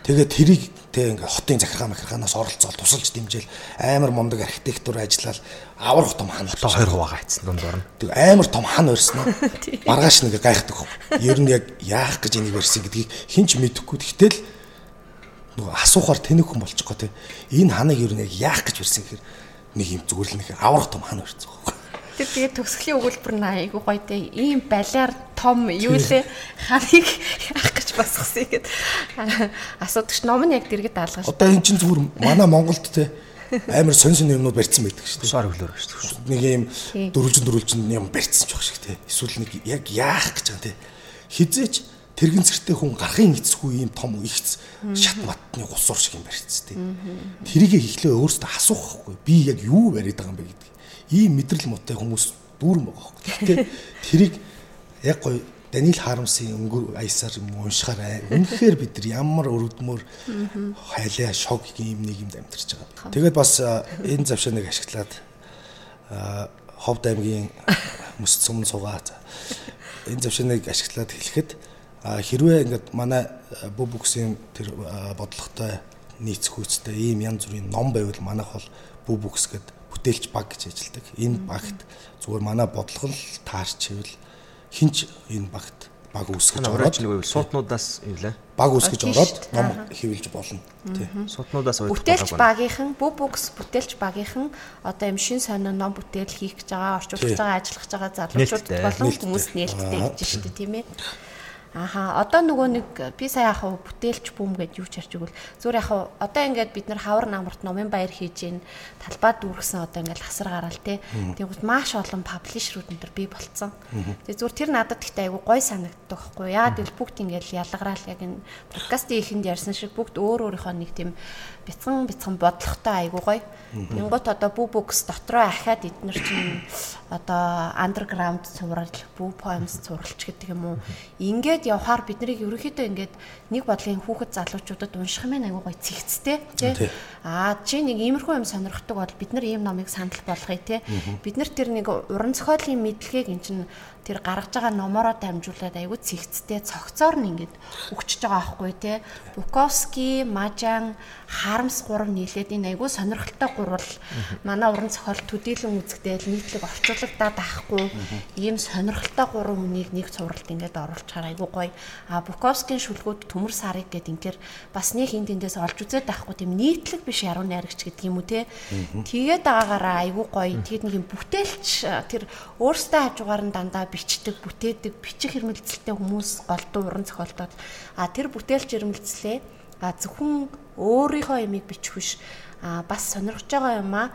Тэгээд тэрийг Тэ ингээ хотын захиргаа махиргаанаас оролцоол тусалж дэмжээл амар мундаг архитектур ажиллаад аврах том хан хотоо 2 хуваа гайцсан дундуур нь. Тэг амар том хан өрснө. <laughs> Маргааш нэг гайхдаг. Ер нь яг яах гэж энийг барьсан гэдгийг хинч мэдэхгүй. Тэгтэл нөгөө асуухаар тэнэг хүн болчих гоо те. Энэ ханыг ер нь яг яах гэж барьсан гэхээр нэг юм зүгээр л нэг аврах том хан өрсөн. Тэр тэгээд төгсгөлийн өгүүлбэр нь айгу гоё те. Ийм балиар том юу лээ ханыг яах гэж босгосон гэд асуудагч ном нь яг дэргэд даалгаж. Одоо эн чинь зүгээр манай Монголд те амар сонь сонь юмнууд барьсан байдаг шүү дээ. Сар хөлөөр шүү дээ. Нэг юм дөрвөлжин дөрвөлжин юм барьсан ч баг шиг те. Эсвэл нэг яг яах гэж байгаа те. Хизээч тэрэгэн цэртэй хүн гарахын эцгүй юм том ихц шат матны гусуур шиг юм барьц те. Тэрийг эхлээ өөрөөсөө асуух байхгүй. Би яг юу бариад байгаа юм бэ гэдэг ийм мэдрэл муутай хүмүүс дүүрэн байгаа хөөе. Гэхдээ тэрийг яг гоё Даниэл Харамсын өнгөр аясаар юм уншихаар үнэхээр бид нар ямар өрөвдмөр хайлаа шок юм нэг юмд амьдарч байгаа. Тэгээд бас энэ завшааныг ашиглаад Ховд аймгийн мөс цум цугаа энэ завшааныг ашиглаад хэлэхэд хэрвээ ингээд манай бүб бүксийн тэр бодлоготой нийцэх үүстэй ийм янз бүрийн ном байвал манайх бол бүб бүкс гэдэг бүтээлч баг гэж ажилладаг. Энэ багт зүгээр манай бодлого л таарч ивэл хинч энэ багт баг үүсгэж ороод суутнуудаас юм лээ. Баг үүсгэж ороод ном хэвлж болно. Тий. Суутнуудаас бүтээлч багийнхан, бүх бүкс бүтээлч багийнхан одоо юм шин сонин ном бүтээл хийх гэж байгаа, орчуулж байгаа, ажиллах гэж байгаа залуучууд болон хүмүүс нээлттэй гэж шүү дээ, тийм ээ. Аха одоо нөгөө нэг би сая яхав бүтээлч бүүм гэж юу ч харж игэл зүгээр яхав одоо ингээд бид нар хавар намарт номын баяр хийж гин талбай дүүргсэн одоо ингээд хасар гараал те. Тэгвэл маш олон паблишерүүд энэ төр бий болцсон. Тэг зүгээр тэр надад ихтэй айгу гой санагддаг байхгүй яа тэгэл бүгд ингээд ялгараал яг энэ подкастын ихэнд ярьсан шиг бүгд өөр өөрийнхөө нэг тийм бяцхан бяцхан бодлоготой айгуу гоё. Янгот одоо бүү букс дотроо ахаад эднэр чинь одоо underground цуврал, бүү poems цувралч гэдэг юм уу. Ингээд явхаар бид нарыг ерөөхдөө ингээд нэг бодлын хүүхэд залуучуудад унших юм айгуу гоё цэгцтэй тий. Аа чи нэг иймэрхүү юм сонирхдаг бол бид нар ийм номыг санал болгоё тий. Бид нар тэр нэг уран зохиолын мэдлэгийг эн чинь тэр гаргаж байгаа номороо дамжуулаад айгүй цэгцтэй цогцоор нь ингээд өгчөж байгаа аахгүй те. Буковски, Мажан, Харамс гурав нийлээд энэ айгүй сонирхолтой гурвал манай уран зохиол төдийлөн үзэгдээл нийтлэг орчуулагдаад байхгүй ийм сонирхолтой гурван хүнийг нэг цувралд ингээд оруулчихаар айгүй гоё. А Буковскийн шүлгүүд төмөр сарыг гэд ингээр бас нэг хин тэндээс олж үзээд байхгүй тийм нийтлэг биш яруу найрагч гэдэг юм уу те. Тэгээд байгаагаараа айгүй гоё. Тэгээд нэг юм бүтээлч тэр өөрсдөө хажуугаар нь дандаа бичдэг, бүтээдэг, бичих хэрмэлцэлтэй хүмүүс голдуу уран зохиолтоод а тэр бүтээлч хэрмэлцлээ а зөвхөн өөрийнхөө ямиг бичих биш а бас сонирхож байгаа юм а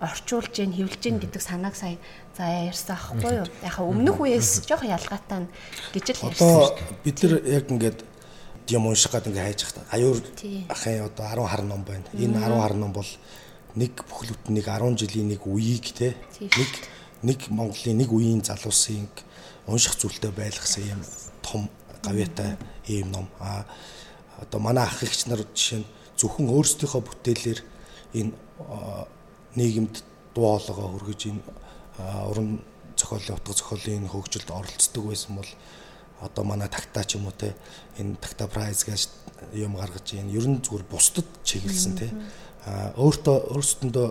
орчуулж гин хэвлэж гин гэдэг санааг сая за ярьсан аахгүй юу. Яха өмнөх үеэс жоох ялгаатай гэж л ярьсан. Одоо бид нар яг ингээд юм унших гад ингээд хайж захта. Аюур ахын одоо 10 хар ном байна. Энэ 10 хар ном бол нэг бүхлөт нэг 10 жилийн нэг үеийг те нэг нэг Монголын нэг үеийн залуусын унших зүйлтэй байлгасан юм том гавьяатай ийм ном. А одоо манай ах эгч нар жишээ нь зөвхөн өөрсдийнхөө бүтээлээр энэ нийгэмд дуу хоолойгоо хүргэж энэ уран зохиолын утга зохиолын хөгжилд оролцдог байсан бол одоо манай тагтаа ч юм уу те энэ тагтаа прайз гэж юм гаргаж энэ ер нь зүгээр бусдад чиглэсэн те. А өөртөө өөрсдөндөө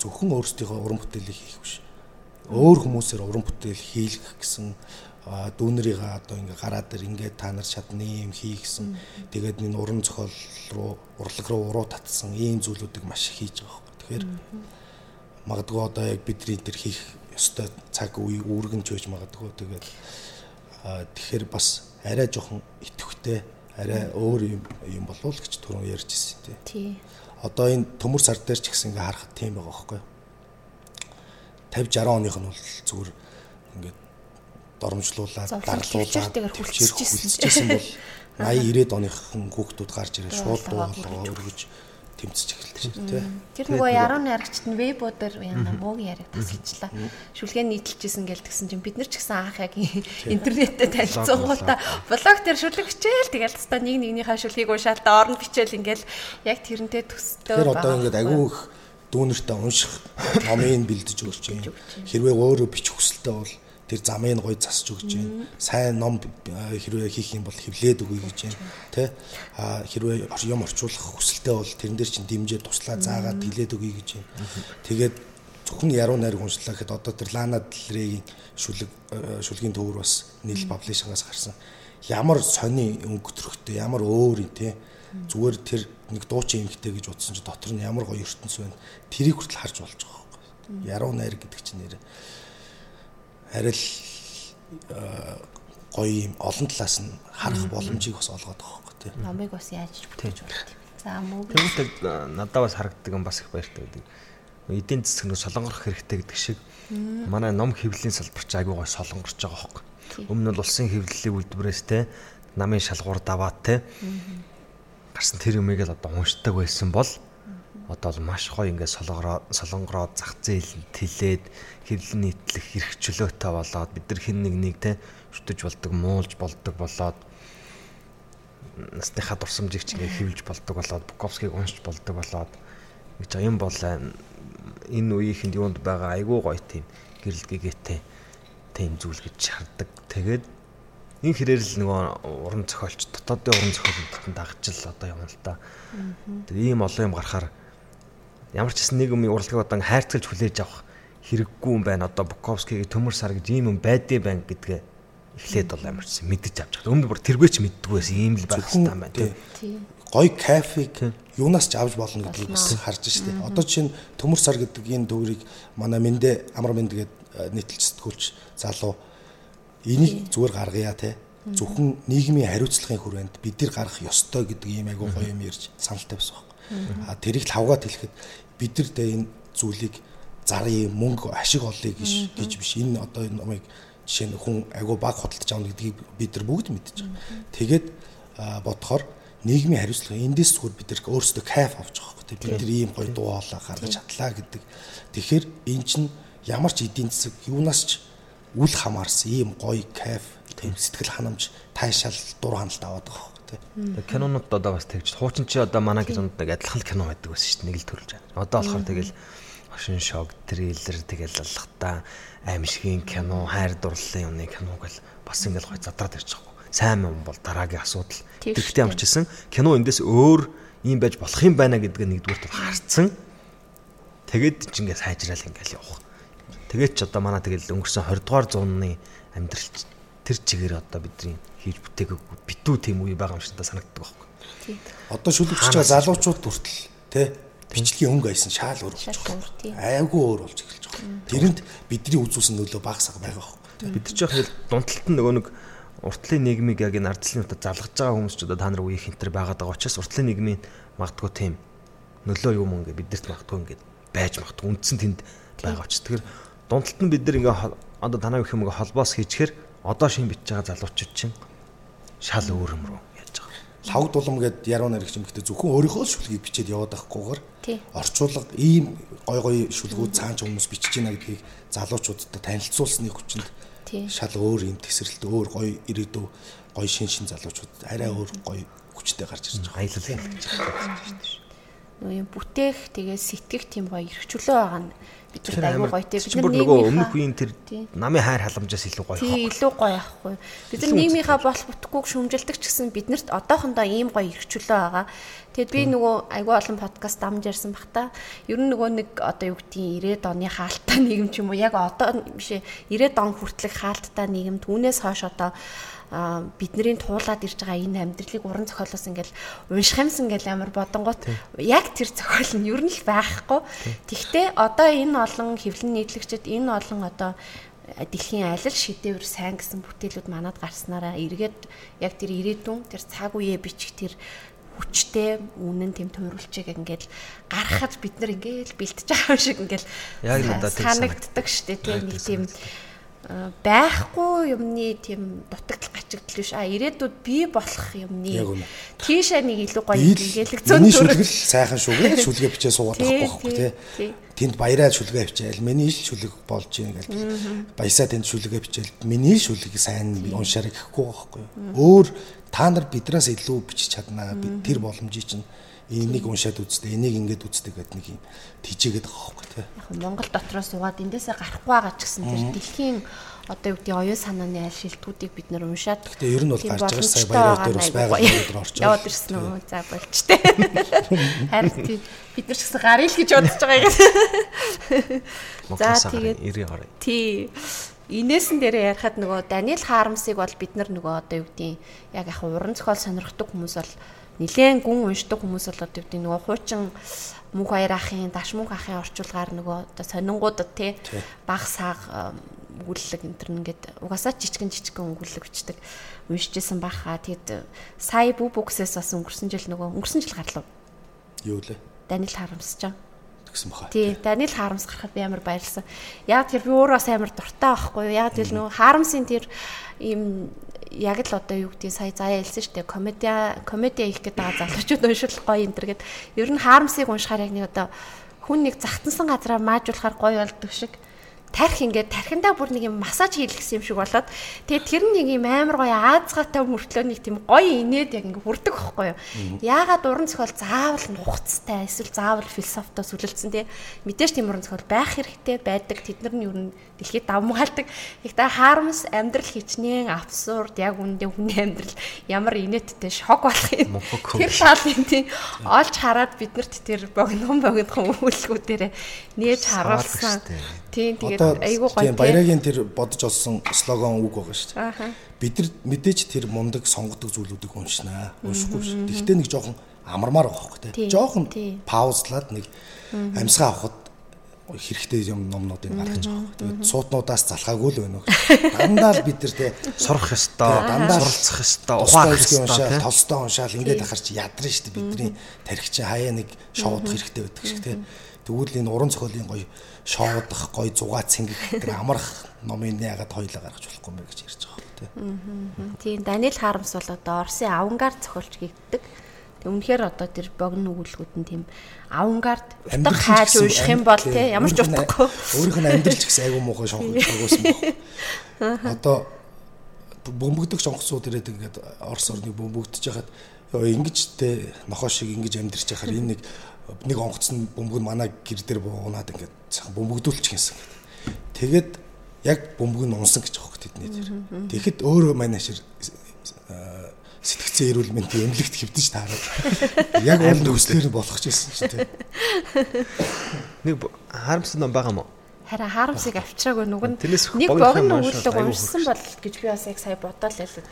зөвхөн өөрсдийнхөө уран бүтээлийг хийх биш. Өөр хүмүүсээр уран бүтээл хийлгэх гэсэн дүүнэрийнхээ одоо ингээ гараад ир ингээд та нар чадны юм хий гэсэн. Тэгээд энэ уран зохиол руу урлаг руу уруу татсан ийм зүйлүүдийг маш хийж байгаа. Тэгэхээр магадгүй одоо яг бидний тэр хийх ёстой цаг үе үүргэнж байж магадгүй. Тэгээд тэгэхээр бас арай жоохон итгэвтэй арай өөр юм юм болов уу гэж түрүүн ярьж ирсэн тий. Одоо энэ төмөр сар дээр ч гэсэн ингээ харахад тийм байгаа байхгүй. 50 60 оных нь бол зүгээр ингээд доромжлуулаад дарлуулаад хүлчихсэн бол 80 90 оныхын хүүхдүүд гарч ирээ. Шууд дуулгаа өргөж тэмцэж эхэлдэг шүү дээ. Тэр нөгөө яруу найрагчд нь вебүүдээр яна мууг яриаг тасалчлаа. Шүлгээ нийтэлжсэн гэл тэгсэн чинь бид нар ч гэсэн анх яг интернеттэй танилцуулгуудаа блог дээр шүлэг хичээл тэгэл теста нэг нэгнийхээ шүлгийг уушаал доорн бичээл ингээл яг тэрнтэй төстөө. Тэр одоо ингээд агуу их дүүнертэй унших <laughs> номыг бэлдэж өгч. Хэрвээ өөрөө бичих хүсэлтэй бол тэр замыг гоё засч өгч байна. Сайн ном хэрвээ хийх юм бол хевлээд өгье гэж байна. Тэ? А хэрвээ юм орчуулах хүсэлтэй бол тэрэн дээр чинь дэмжээ туслаа заагаад хилээд өгье гэж байна. Тэгээд зөвхөн яруу найраг уншлаа гэхэд одоо тэр Лана Дэлрэгийн шүлэг шүлгийн төвөр бас нийл паблишингаас гарсан. Ямар сони өнгөтрөхтэй, ямар өөр юм те. Зүгээр тэр нэг дуучин эмхтэй гэж утсан чи дотор нь ямар гоё ертөнц байна. Тэрийг хүртэл харж болж байгаа байхгүй. Яруу найр гэдэг чинь нэр арай л гоё юм олон талаас нь харах боломжийг бас олгоод байгаа байхгүй тий. Номыг бас яаж бүтээж болт юм. За мөг. Тэгвэл надад бас харагддаг юм бас их баяртай гэдэг. Эдийн засаг нь солонгорох хэрэгтэй гэдэг шиг манай ном хэвлэлийн салбарч айгүй гой солонгорч байгаа байхгүй. Өмнө нь улсын хэвлэлийн үйлдвэрээс те намын шалгуур даваад те гарсан тэр юмыг л одоо уншдаг байсан бол одоо л маш гоё ингээд солонгороо солонгороо зах зээл тэлээд хэвлэл нийтлэх эрх чөлөөтэй болоод бид нар хин нэг нэг те шүтэж болдог муулж болдог болоод насныхаа дурсамжийг ч ингээд хэвлж болдог болоод Буковскийг уншиж болдог болоод гэж юм бол энэ үеийнхэнд юунд байгаа айгүй гоё тийм гэрэл гэгээтэй тийм зүйл гэж шаарддаг. Тэгээд энэ хэрээр л нөгөө уран зохиолч дотоодын уран зохиолчдод дагчил одоо юм л та. Тэгээ ийм олон юм гарахаар ямар ч гэсэн нэг юм урлагийг одоо хайрцагч хүлээж авах хэрэггүй юм байна. Одоо Буковскигийн төмөр сар гэж ийм юм байдээ байна гэдгээ эхлээд бол ямар ч мэдэж авч байгаа. Өмнө бүр тэргүй ч мэддэггүй байсан ийм л байх хэрэгтэй юм байна тийм. Гой кафег юунаас ч авч болно гэдгийг бас харж штэ. Одоо жишээ нь төмөр сар гэдэг энэ төврийг манай мэндэ амар мэнд гэдэг нийтлж сэтгүүлч залуу Энийг зүгээр гаргая те. Зөвхөн нийгмийн хариуцлагын хүрээнд бид нар гарах ёстой гэдэг ийм айгуу гоё юм ярьж санал тавьсан байхгүй. А тэрийг л хавгаад хэлэхэд бид нар дэ энэ зүйлийг зарыг мөнгө ашиг олъё гэж гэж биш. Энэ одоо энэ номыг жишээ нь хүн айгуу баг худалдаж авна гэдгийг бид нар бүгд мэдж байгаа. Тэгээд бодохоор нийгмийн хариуцлага эндээс зүгээр бид нар өөрсдөө кайф авч байгаа байхгүй бид нар ийм гоё дуу хоолой гаргаж чадлаа гэдэг. Тэгэхээр эн чинь ямар ч эдийн засаг юунаас ч үл хамаарсан ийм гоё кайф тийм сэтгэл ханамж тайшаал дур хяналт аваад байгаа байхгүй тий. Кинонууд одоо бас тэгж хуучин чи одоо манай кинонд нэг адилхан кино байдаг байсан шүү дээ нэг л төрүүлж байгаа. Одоо болохоор тэгэл хошин шог трейлер тэгэл алхтаа аимшигын кино хайр дурлалын юмны киног л бас ингээл гой задраад байгаа сайн юм бол дараагийн асуудал. Тэгэхдээ амарчсан кино эндээс өөр юм байж болох юм байна гэдгээ нэгдүгээр тул харцсан. Тэгээд ч ингээд сайжраал ингээл явах. Тэгээд ч одоо манай тэгэл өнгөрсөн 20 дугаар зууны амьдрал тэр чигээр одоо бидний хийж бүтээгээгүй битүү тийм үе байгаа юм шиг та санагддаг байхгүй. Тийм. Одоо шүлэгч байгаа залуучууд хүртэл тий бичлэгийн өнгө айсан шаал өөр болж байгаа. Айгүй өөр болж эхэлж байгаа. Тэрэнд бидний үзүүлсэн нөлөө багасаа байгаа байхгүй. Бид ч яг хэл дунталт нь нөгөө нэг уртлын нийгмийг яг энэ ардчлалын утаа залгаж байгаа хүмүүс ч одоо та нар үеийнх энтер байгаад байгаа учраас уртлын нийгмийн магадгүй тийм нөлөө юм ингээ бидэрт магадгүй ингээ байж магадгүй үндсэн тэнд байгаа учраас тэгэхээр дундалт нь бид нар ингээ одоо танаа гэх юм ингээ холбоос хийчихэр одоо шин битж байгаа залуучууд чинь шал өөр юм руу яаж байгаа. Лавг дулам гэд яруу наригч юм гэхдээ зөвхөн өөрийнхөө шүлгийг бичээд яваад байхгүйгээр орчуулга ийм гой гой шүлгүүд цаанч хүмүүс бичиж байна гэдгийг залуучуудад танилцуулсны хүчинд шал өөр юм тесрэлт өөр гоё ирээдүй гоё шин шин залуучууд арай өөр гоё хүчтэй гарч ирж байгаа. Аялал хийж байгаа. Нөө юм бүтээх тэгээ сэтгэх тийм гоё эрхчлөө байгаа нь бид нар аюу гоё тийм бид нар нөгөө өмнөх үеийн тэр намын хайр халамжаас илүү гоё хаа. Илүү гоё ахгүй. Бид нар нийгмийнхаа болох бүтэхгүй шүмжилдэг ч гэсэн биднэрт одоохондоо ийм гоё эрхчлөө байгаа. Тэгэд би нөгөө айгүй олон подкаст дамж ярьсан бах та. Ер нь нөгөө нэг одоо юу гэдгийг 90-ад оны хаалттай <laughs> нийгэм ч юм уу? Яг одоо биш ээ 90-ад он хүртэлх хаалттай нийгэм түүнээс хойш одоо бидний туулаад ирж байгаа энэ амьдралыг уран зохиолоос ингээл унших юмсан ингээл амар бодонгот яг тэр зохиол нь ер нь л байхгүй. Тэгвэл одоо энэ олон хэвлэн нийтлэгчд энэ олон одоо дэлхийн алил шидэвэр сайн гэсэн бүтээлүүд манад гарснараа. Эргээд яг тэр ирээдүйн тэр цаг үеэ бичих тэр хүчтэй үнэн тэм туйруулчиг ингээд гаргахад бид нар ингээд бэлтэж байгаа шиг ингээд яг надад санагддаг штэ тийм нэг тийм байхгүй юмны тийм дутагдал гачигдал биш. А ирээдүйд бий болох юмны тийшээ нэг илүү гоё ингээл зөнд шүлгэл сайхан шүгэ шүлгээ бичээ суулгах байхгүй тий тэнд баяраа шүлгээ бичээл миний л шүлэг болж ийн гэл. Баясаа тэнд шүлгээ бичээл. Миний шүлэг сайн уншаарай гэхгүй байхгүй өөр та нар бидраас илүү бичиж чаднаа бид тэр боломжийг чинь энийг уншаад үзтээ энийг ингээд үзтээ гэдэг нэг юм тийжээгээд байгаа хөөхгүй тий. Яг Монгол дотроос суугаад эндээсээ гарахгүй байгаа ч гэсэн тэр дэлхийн одоо юу гэдэг оюун санааны аль шилтгүүдийг бид нэр уншаад Гэтэ ер нь бол гарч байгаа сая баяраа дээр бас байгаа дээр орчоо. Яваад ирсэн үү? За болчтой. <laughs> Харин тий бид нар ч гэсэн гарыг л гэж бодож байгаа юм. За тэгээд 90 гарыг. Тий инээсэн дээр ярихад нөгөө Даниэл Хармсыг бол бид нар нөгөө одоо юу гэдгийг яг яг уран зохиол сонирхдаг хүмүүс бол нилээн гүн уншдаг хүмүүс бол одоо юу гэдэг нөгөө хуучин мөнх баяр ахын даш мөнх ахын орчуулгаар нөгөө одоо сонингуудад тий. баг саг өгүүлэг энэ төр ингээд угаасаа жижигэн жижигэн өгүүлэг бичдэг уншижсэн баха. Тэгэд сая бүү бүксээс бас өнгөрсөн жил нөгөө өнгөрсөн жил гарлаа юу лээ? Даниэл Харамсч гэсэн баха. Тий, Даниэл Харамс гарахад би амар баярлсан. Яг тэр би өөрөө бас амар дуртай байхгүй юу? Яг тэгэл нөгөө Харамсын тэр ийм яг л одоо юу гэдгийг сая заяа хэлсэн шүү дээ. Комеди комеди хийх гэдэг байгаа залуучууд уншил гоё энэ төр гэд. Ер нь Харамсыг уншихаар яг нэг одоо хүн нэг загтансан газараа маажуулахаар гоё болдог шиг тарих ингээд тархиндаа бүр нэг юм массаж хийлгэсэн юм шиг болоод тэгээд тэр нэг юм амар гоё аазгаатай мөртлөө нэг тийм гоё инээд яг ингээд хүрдэг байхгүй юу. Яагаад уран зохиол заавал нухацтай эсвэл заавал философитоос үлэлцэн тий мэдээж тийм уран зохиол байх хэрэгтэй байдаг тэд нар нь юу дэлхийд давмгаалдаг. Их та харамс амьдрал хичнээн абсурд яг үндэ хүний амьдрал ямар инээдтэй шок болох юм. Тэр талын тийм олж хараад биднэрт тэр богино богино үйлчлэгүүдээр нээж харуулсан. Тийм тэгээд гоё. Тийм баярагийн тэр бодож олсон слогон үг байгаа шүү дээ. Бид нар мэдээж тэр мундаг сонгодог зүйлүүдийг уншнаа. Уншихгүй биш. Тэгтээ нэг жоохон амармаар байгаа хөөе тий. Жоохон паузлаад нэг амьсгаа авахд хэрэгтэй юм номнуудыг гаргаж байгаа. Тэгээд суутнуудаас залхаагүй л байна уу. <laughs> Дандаа л бид нар те сурах ёстой, дандаа суралцах ёстой, ухаах ёстой, толстой уншаал ингээд ахаар чи ядрна шүү дээ. Бидний тархич хаяа нэг шоудах хэрэгтэй байдаг шиг те. Тэгвэл энэ уран зохиолын гоё шоодох гой зугаа цэнгэх тэр амарх номын ягаад хоёлаа гаргаж болохгүй бэ гэж ярьж байгаа тийм. Тийм Даниэл Харамс бол одоо Оросын авангард зохиолч гэгддэг. Үнэхээр одоо тэр богино өгүүлгүүд нь тийм авангард утга хайж уйлах юм бол тий ямар ч утгагүй. Өөрийнх нь амьдралч гэсэн айгүй муухай шонгосон <laughs> баг. Одоо бөмбөгдөх сонгоцууд ирээд ингээд Орос орныг бөмбөгдөж хахад ингэж те нохоо шиг ингэж амьдэрч яхаар энэ нэг нэг онгоцны бөмбөг нь манай гэр дээр буунаад ингээд сайхан бөмбөгдүүлчих гэсэн. Тэгээд яг бөмбөг нь унсан гэж хөөх тэдний дээр. Тэгэхэд өөрөө манай шир сэтгцэн эрүүл мэндийн эмнэлэгт хэвдэж таараад яг <laughs> уул нөхцлөөр болох гэсэн чинь те. <laughs> Нэг харамссан ном байгаа мó? Харин харамсыг авчираагүй нүгэн нэг богино өгүүлэг уншсан бол гэж би бас яг сая бодоол л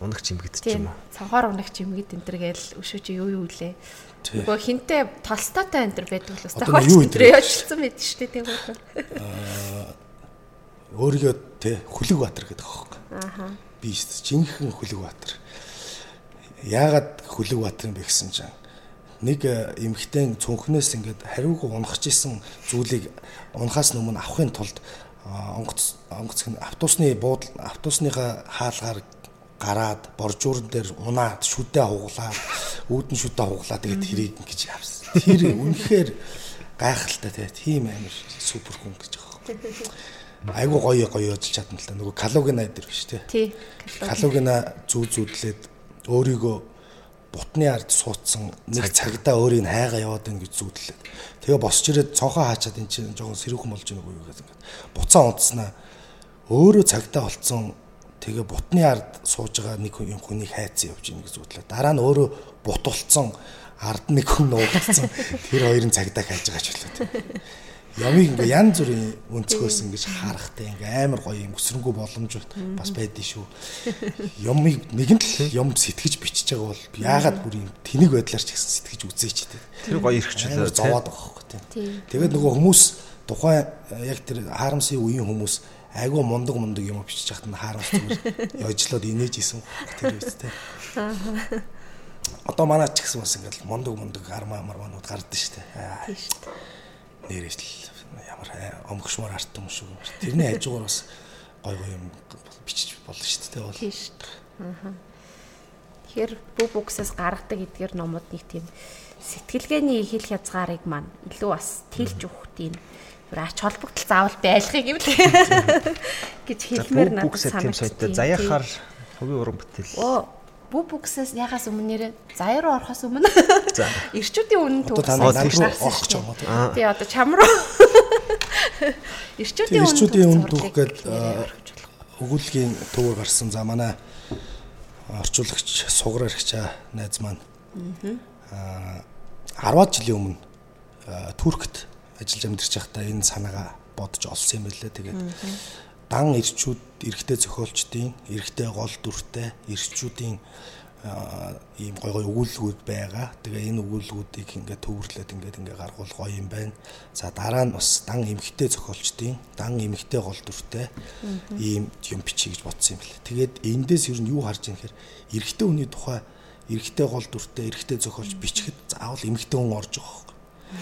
унах чимгэд ч юм уу. Цанхаар унах чимгэд энэ төр гээл өшөө чи юу юу лээ. Нөгөө хинтээ толстойтой энэ төр байдаг л бас тохиолч энэ яжсан байд шүү дээ тийм үү. Аа өөрийгөө те хүлэг баатар гэдэг аахгүй. Ааха. Би жинхэнэ хүлэг баатар. Яагаад хүлэг баатар юм бэ гэсэн чинь нэг эмхтэн цүнхнээс ингээд хариуг унахж исэн зүйлийг унахаас өмнө авахын тулд онгоц онгоц автобусны буудал автобусныхаа хаалгаар гараад боржуурн дээр унаад шүдэ хуглаад үүдэн шүдэ хуглаад тэгээд тэрийг ингэж явсан. Тэр үнэхээр гайхалтай тийм амар супер хүн гэж байгаа. Айгу гоё гоё яж чадна л та нөгөө калогина дээр биш те. Тий. Калогина зүү зүүдлээд өөрийгөө бутны ард суудсан нэг цагтаа өөрийг хайгаа яваад ин гэж зүудлээ. Тэгээ босч ирээд цонхоо хаачаад эн чинь жоохон сэрүүхэн болж байгаа юу гэдэг ингээд буцаа унтснаа өөрөө цагтаа болцсон тэгээ бутны ард сууж байгаа нэг хүнийг хайцсан явж ийн гэж зүудлээ. Дараа нь өөрөө бут болцсон ард нэг хүн нуугдсан тэр хоёрын цагтаа хайж байгаа ч үлээ. Ямиг ингээ янз бүрийн өнцгөөс ингэж харахтай ингээ амар гоё юм өсрөнгөө боломж бас байдгийн шүү. Ямыг нэгэн л юм сэтгэж бичиж байгаа бол яагаад бүр юм тэнэг байдлаар ч гэсэн сэтгэж үзээч дээ. Тэр гоё ирхчлээ зовоод байгаа хөөхгүй тийм. Тэгээд нөгөө хүмүүс тухайн яг тэр харамсын үеийн хүмүүс айгүй мундаг мундаг юм бичиж хахад нь харамс зүгээр яжлоод инээж исэн тэр үстэй. Одоо манай ч гэсэн бас ингээл мундаг мундаг армаа марманууд гардаг шүү дээ. Тийм шүү дээ нэрээс л ямар омгшмаар арт юм шүү. Тэрний хажуугаар бас гой гой юм бичиж болно шүү дээ. Тийм шүү дээ. Аа. Тэгэхээр бүх бүксээс гаргадаг эдгээр номууд нэг тийм сэтгэлгээний хэл хязгаарыг маань илүү бас тэлж өгөх ач холбогдол заавал байлгыг юм л <laughs> гэж хэлмээр надад санагдсан. Заяахаар хувийн уран бүтээл. Оо бүх бүксээс яхаас өмнө заяа руу орохоос өмнө <laughs> <laughs> ирчүүдийн үнэн төгсөн орох байгаа юм. Тий одоо чам руу ирчүүдийн үнэн ирчүүдийн үнэн түүх гээд өгүүлгийн төвөөр гарсан. За манай орчуулагч суграар хчаа найз маань аа 10-аад жилийн өмнө Туркт ажиллаж амьдарч байхдаа энэ санаагаа бодож олсон юм байлээ. Тэгээд дан ирчүүд эрэгтэй зохиолчдын эрэгтэй гол дүртэй ирчүүдийн ийм гой гой өгүүлбүүд байгаа. Тэгээ энэ өгүүлбүүдийг ингээд төвөрлөөд ингээд ингээд гаргуул гоё юм байна. За дараа нь бас дан эмхтэй зохиолчдын дан эмхтэй гол дүртэй ийм юм бичиж гэж бодсон юм бэл. Тэгээд эндээс ер нь юу харж байгаа гэхээр эрэгтэй хүний тухай эрэгтэй гол дүртэй эрэгтэй зохиолч бичихэд заавал эмхтэй хүн орж байгаа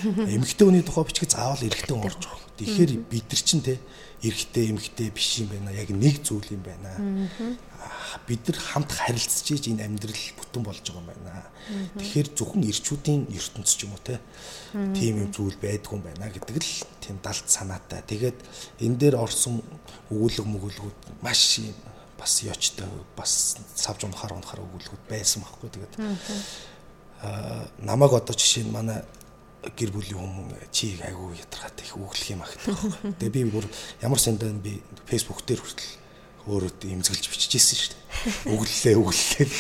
Эмэгтэй хүний тухай бичгээ заавал эрэгтэй хүн орж байгаа. Тэгэхээр бид нар чинь те эрэгтэй эмэгтэй биш юм байна. Яг нэг зүйл юм байна. Бид нар хамт харилцаж ийж энэ амьдрал бүтэн болж байгаа юм байна. Тэгэхээр зөвхөн ирчүүдийн ертөнц ч юм уу те тийм юм зүйл байдгүй юм байна гэдэг л тийм далд санаатай. Тэгээд энэ дээр орсон өгүүлэг мөгүүлгүүд маш юм бас ёчтой бас савж унахаар унахаар өгүүлгүүд байсан байхгүй. Тэгээд аа намайг одоо жишээ нь манай гэр бүлийн хүмүүс чийг айгүй ятрагатай их өглөх юм ахтай. Тэгээ би бүр ямар сандаа би фэйсбુક дээр хүртэл өөрөө имзгэлж бичиж ирсэн шүү дээ. Өглөлээ өглөлээ.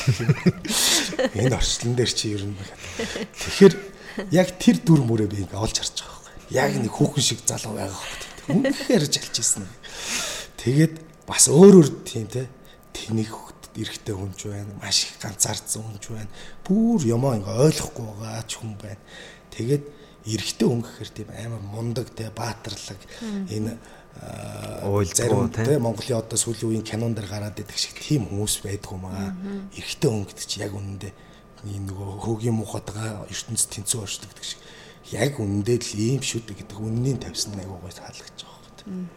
Энэ орчлон дээр чи ер нь Тэгэхээр яг тэр дүр мөрөө би ингээ олж харж байгаа байхгүй. Яг нэг хүүхэн шиг залуу байгаа байхгүй. Үнэхээр жалж ирсэн. Тэгээд бас өөр өөр тийм те тэнийг эрэгтэй хүн ч байна. Маш их ганцаардсан хүн ч байна. Бүр ёмоо ингээ ойлгохгүй байгаа ч хүн байна. Тэгээд эрэгтэй хүн гэхээр тийм амар мундаг те баатарлаг энэ зарим те Монголын одоо сүүлийн үеийн кинон дэр гараад идэх шиг тийм хүмүүс байдгүй маа. Эрэгтэй хүн гэдэг чинь яг үнэндээ энэ нөгөө хөгийн мухатгаа ертөнц тэнцүү оршдог гэдэг шиг. Яг үнэндээ л ийм шүү дээ гэдэг үннийг тавьсан айгуу гой таалагдж байгаа юм.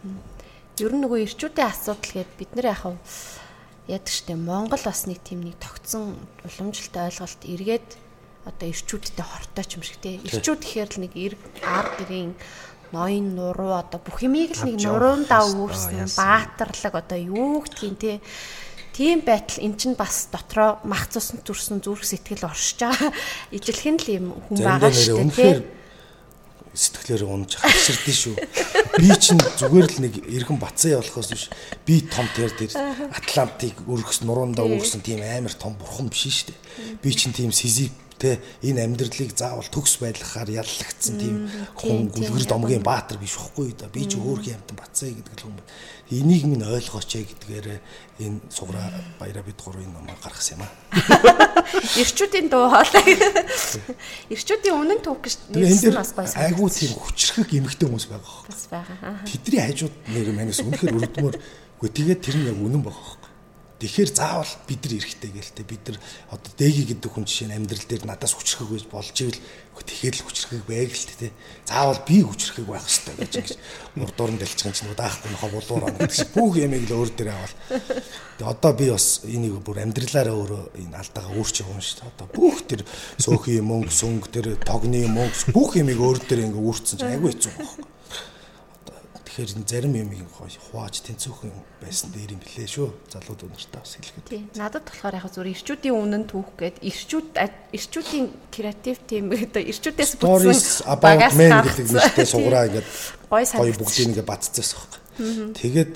Ер нь нөгөө ирчүүдийн асуудал гээд бид нэр яхав яадаг штэ Монгол бас нэг тийм нэг тогтсон уламжлалтай ойлголт эргээд одоо ирчүүдтэй хортой ч юм шиг те. Ирчүүд гэхээр л нэг эрг ар гэрийн ноён нуруу одоо бүх юмыг л нэг нуруундаа үүрсэн баатарлаг одоо юу гэдгийг те тийм байтал эн чинь бас дотроо мах цусан зүрсэн зүрх сэтгэл оршиж байгаа <laughs> ижилхэн л юм хүн байгаа шүү дээ тийм сэтгэлээр унж хавширдэн шүү. Би чинь зүгээр л нэг эргэн бацаа явуулахаас биш. Би том тэр дээр Атлантик өргөс нуруундаа өргөсөн тийм амар том бурхан биш шүү дээ. Би чинь тийм сизип Тэ энэ амьдралыг заавал төгс байлгахаар яллагдсан тийм хүн гүлгэр домгийн баатар биш үхгүй да. Би ч өөрхийн амтан бацаа гэдэг л хүн байна. Энийг минь ойлгооч ээ гэдгээр энэ суграа баяра бид гурвын номоо гаргасан юм аа. <laughs> Ирчүүдийн дуу хоолой. <laughs> Ирчүүдийн үнэн түүх гэж нэрсэн бас гоё. Айгуу тийм хүчрхэг эмгтэй хүмүүс байгаа. Бас байгаа. Тэдний хажууд нэр манаас үнэхээр өрдмөр. Үгүй тэгээд тэр нь яг үнэн байгаа Тэгэхээр заавал бид нар эрэхтэй гэлтэй бид нар одоо дэги гэдэг хүн жишээ нь амьдрал дээр надаас хүчрхэг байж болж ивэл тэгэхээр л хүчрхэг байг л тээ. Заавал би хүчрхэг байх хэрэгтэй гэж ингэж урдуурн дэлжих чинь удаахгүй нөхө булуур оног гэдэг шиг бүх ямиг л өөр дээр авал. Тэгээ одоо би бас энийг бүр амьдралаараа өөрөө энэ алдаага өөрч явна шүү дээ. Одоо бүх тэр сөөхий мөнгө сүнг тэр тогны мөнгө бүх ямиг өөр дээр ингээ үүрцэн чинь айгүй хэцүү байхгүй. Тэгэхээр зарим юм хувааж тэнцүүхэн байсан дээр юм блэ шүү. Залууд нартай бас хэлэхэд. Тийм. Надад болохоор яг зүгээр ирчүүдийн үнэн түүх гээд ирчүүд ирчүүдийн креатив тим гэдэг ирчүүдээс бүтсэн men гэдэг нэртэй суграа <laughs> ингээд гоё бүгдийг ингээд баццсан байхгүй. Тэгээд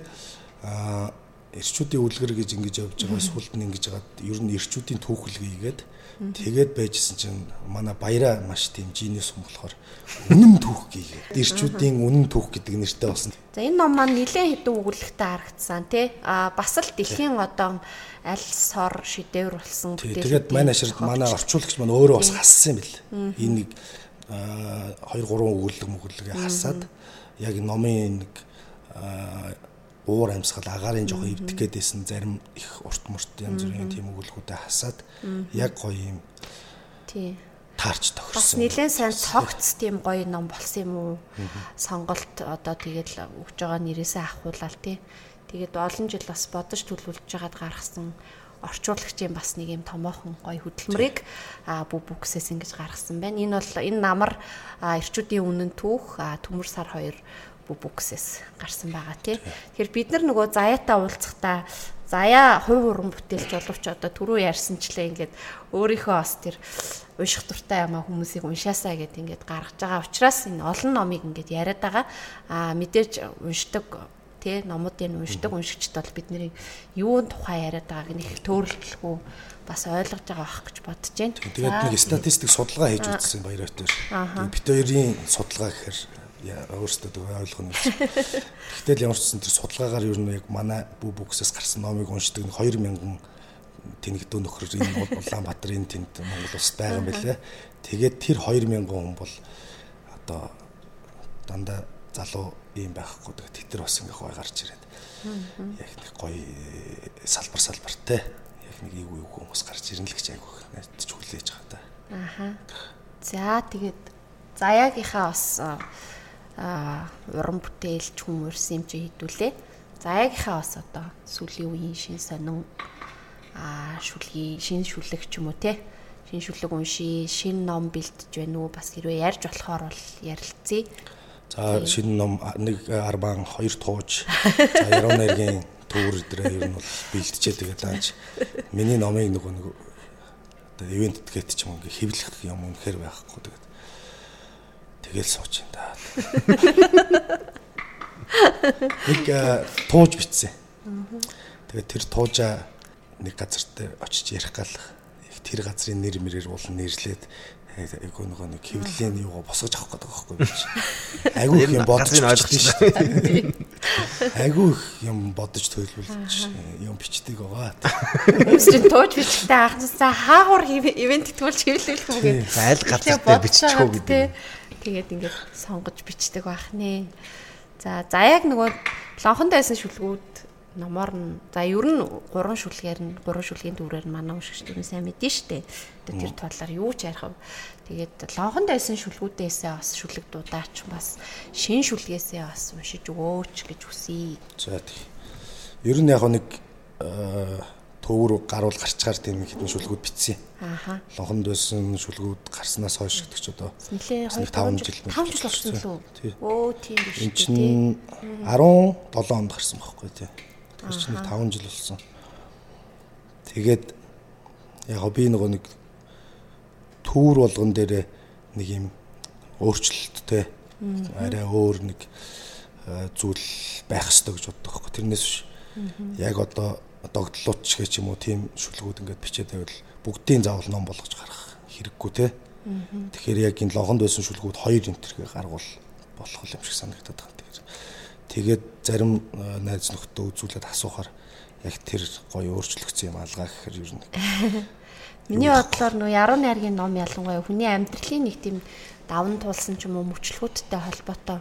аа ирчүүдийн үлгэр гэж ингэж явж байгаа сүүлд нь ингэж хагаад ер нь ирчүүдийн түүхэл хийгээд Тэгээд байжсэн чинь манай баяраа маш тийм жинэс юм болохоор үнэн түүх гээгээд ирчүүдийн үнэн түүх гэдэг нэртэй болсон. За энэ ном маань нэлээд хэдэн өгүүлэгтэй харагдсан тий. А бас л дэлхийн одоо аль сор шидэвэр болсон бүтээлүүд. Тэгээд манай ширд манай орчуулагч маань өөрөө бас хассан юм бэл. Энэ нэг 2 3 өгүүлэг мөгөрлөгийг хасаад яг номын нэг уур амьсгал агаарын жоох эвдэх гээдсэн зарим их урт мурт янз бүрийн тийм өгүүлбэрүүдэд хасаад яг гоё юм тий таарч тохирсон. Бас нэлээд сайн цогц тийм гоё ном болсон юм уу? Сонголт одоо тэгэл өгж байгаа нэрээсээ ахуулаад тий. Тэгээд олон жил бас бодож төлөвлөж жагаад гаргасан орчуулагчийн бас нэг юм томоохон гоё хөдөлмөрийг а бү бүксээс ингэж гаргасан байна. Энэ бол энэ намар эрчүүдийн үнэн түүх төмөр сар 2 бүксээс гарсан байгаа тий. Тэгэхээр бид нар нөгөө заяатаа уулзахдаа заяа хувь уран бүтээлч боловч одоо түрүү ярьсанчлаа ингээд өөрийнхөө бас тэр унших дуртай юмаа хүмүүсийг уншаасаа гэд ингээд гаргаж байгаа учраас энэ олон номыг ингээд яриад байгаа. Аа мэдээж уншдаг тий номуудыг уншдаг уншигчд бол бидний юун тухай яриад байгааг нь их төөрөлтөлгүй бас ойлгож байгаа бах гэж бодож байна. Тэгээд нэг статистик судалгаа хийж үзсэн баяр хөтөр. Бид хоёрын судалгаа гэхээр өөрсдөө төгөө ойлгоно гэж. Тэгтэл ямар ч сан тэр судалгаагаар ер нь яг манай бүү бүксээс гарсан номыг уншдаг 2000 тэнэгдүү нөхөр энэ Улаанбаатарын тэнд Монгол улсад байгаа юм билэ. Тэгээд тэр 2000 хүн бол одоо дандаа залуу юм байхгүй. Тэгээд тэр бас ингээ гой гарч ирээд. Яг нэг гой салбар салбартай яг нэг ийг үг хүмүүс гарч ирнэ л гэж айгүйх найдаж хүлээж байгаа та. Аха. За тэгээд заяагийнхаа бас а уран бүтээлч хүмүүрсэн юм чи хэдүүлээ. За ягийнхаа бас одоо сүүлийн үеийн шин сонин а шүлгийн шин шүлэг ч юм уу те? Шин шүлэг унши шин ном бэлтэж байна уу? Бас хэрвээ ярьж болохоор бол ярилцъя. За шин ном нэг арбан хоёр тууж за яруу найргийн төвөр дээр ер нь бол бэлтжээ тэгээд аач миний номыг нөгөө нэг одоо ивент гэт ч юм ингээ хэвлэх юм үнэхээр байхгүй. тэгээд Тэгэл сууж ин да. Нэг тууж битсэн. Тэгээд тэр туужа нэг газар дээр очиж ярих гал их тэр газрын нэр мэрээр уулан нэрлээд айгуу нөгөө нэг хэвлэлийн юугаа босгож авах гэдэг байхгүй би чи. Айгуу их юм бодож ойлгосон шүү дээ. Айгуу их юм бодож төлөвлөж юм бичдэг байгаа. Чинь тууж бичгтээ анхнаасаа хаагур ивент тэтгүүлж хэвлүүлэх юм гээд айл газар дээр бичих үү гэдэг. Тэгээд ингээд сонгож бичдэг байх нэ. За за яг нөгөө лонхонд байсан шүлгүүд номоор нь за ер нь гурван шүлгээр нь гурван шүлгийн дүрээр нь манай уншигч дөрөв сайн мэдэн штэ. Тэр талаар юу ч ярих вэ? Тэгээд лонхонд байсан шүлгүүдээсээ бас шүлэг дуудаач бас шин шүлгээсээ бас уншиж өгөөч гэж хүсье. За тийм. Ер нь яг нэг төв рүү гаруул гарчгаар тийм хэдэн шүлгүүд бичсэн. Ааха. Лонхонд байсан шүлгүүд гарснаас хойш гэдэг ч одоо нэлээ 5 жил 5 жил болсон лөө. Өө тийм биш. Энд чинь 17 онд гарсан байхгүй тий. Тэр чинь 5 жил болсон. Тэгээд яг би нөгөө нэг түүр болгон дээр нэг юм өөрчлөлттэй арай өөр нэг зүйл байх ёстой гэж боддог байхгүй. Тэрнээс биш. Яг одоо догдлууд ч гэх юм уу тийм шүлгүүд ингээд бичээд байвал бүгдийн заавал ном болгож гаргах хэрэггүй те. Тэгэхээр яг энэ логонд байсан шүлгүүд хоёр энтерхээ гаргуул болох юм шиг санагдаад байна. Тэгээд зарим найз нөхдөд үзүүлээд асуухаар яг тэр гоё өөрчлөгдсөн юм алгаа гэхээр ер нь. <laughs> Миний бодлоор нөө яруу найргийн ном ялангуяа хүний амьдралын нэг тийм даван туулсан ч юм уу мөчлгүүдтэй холбоотой.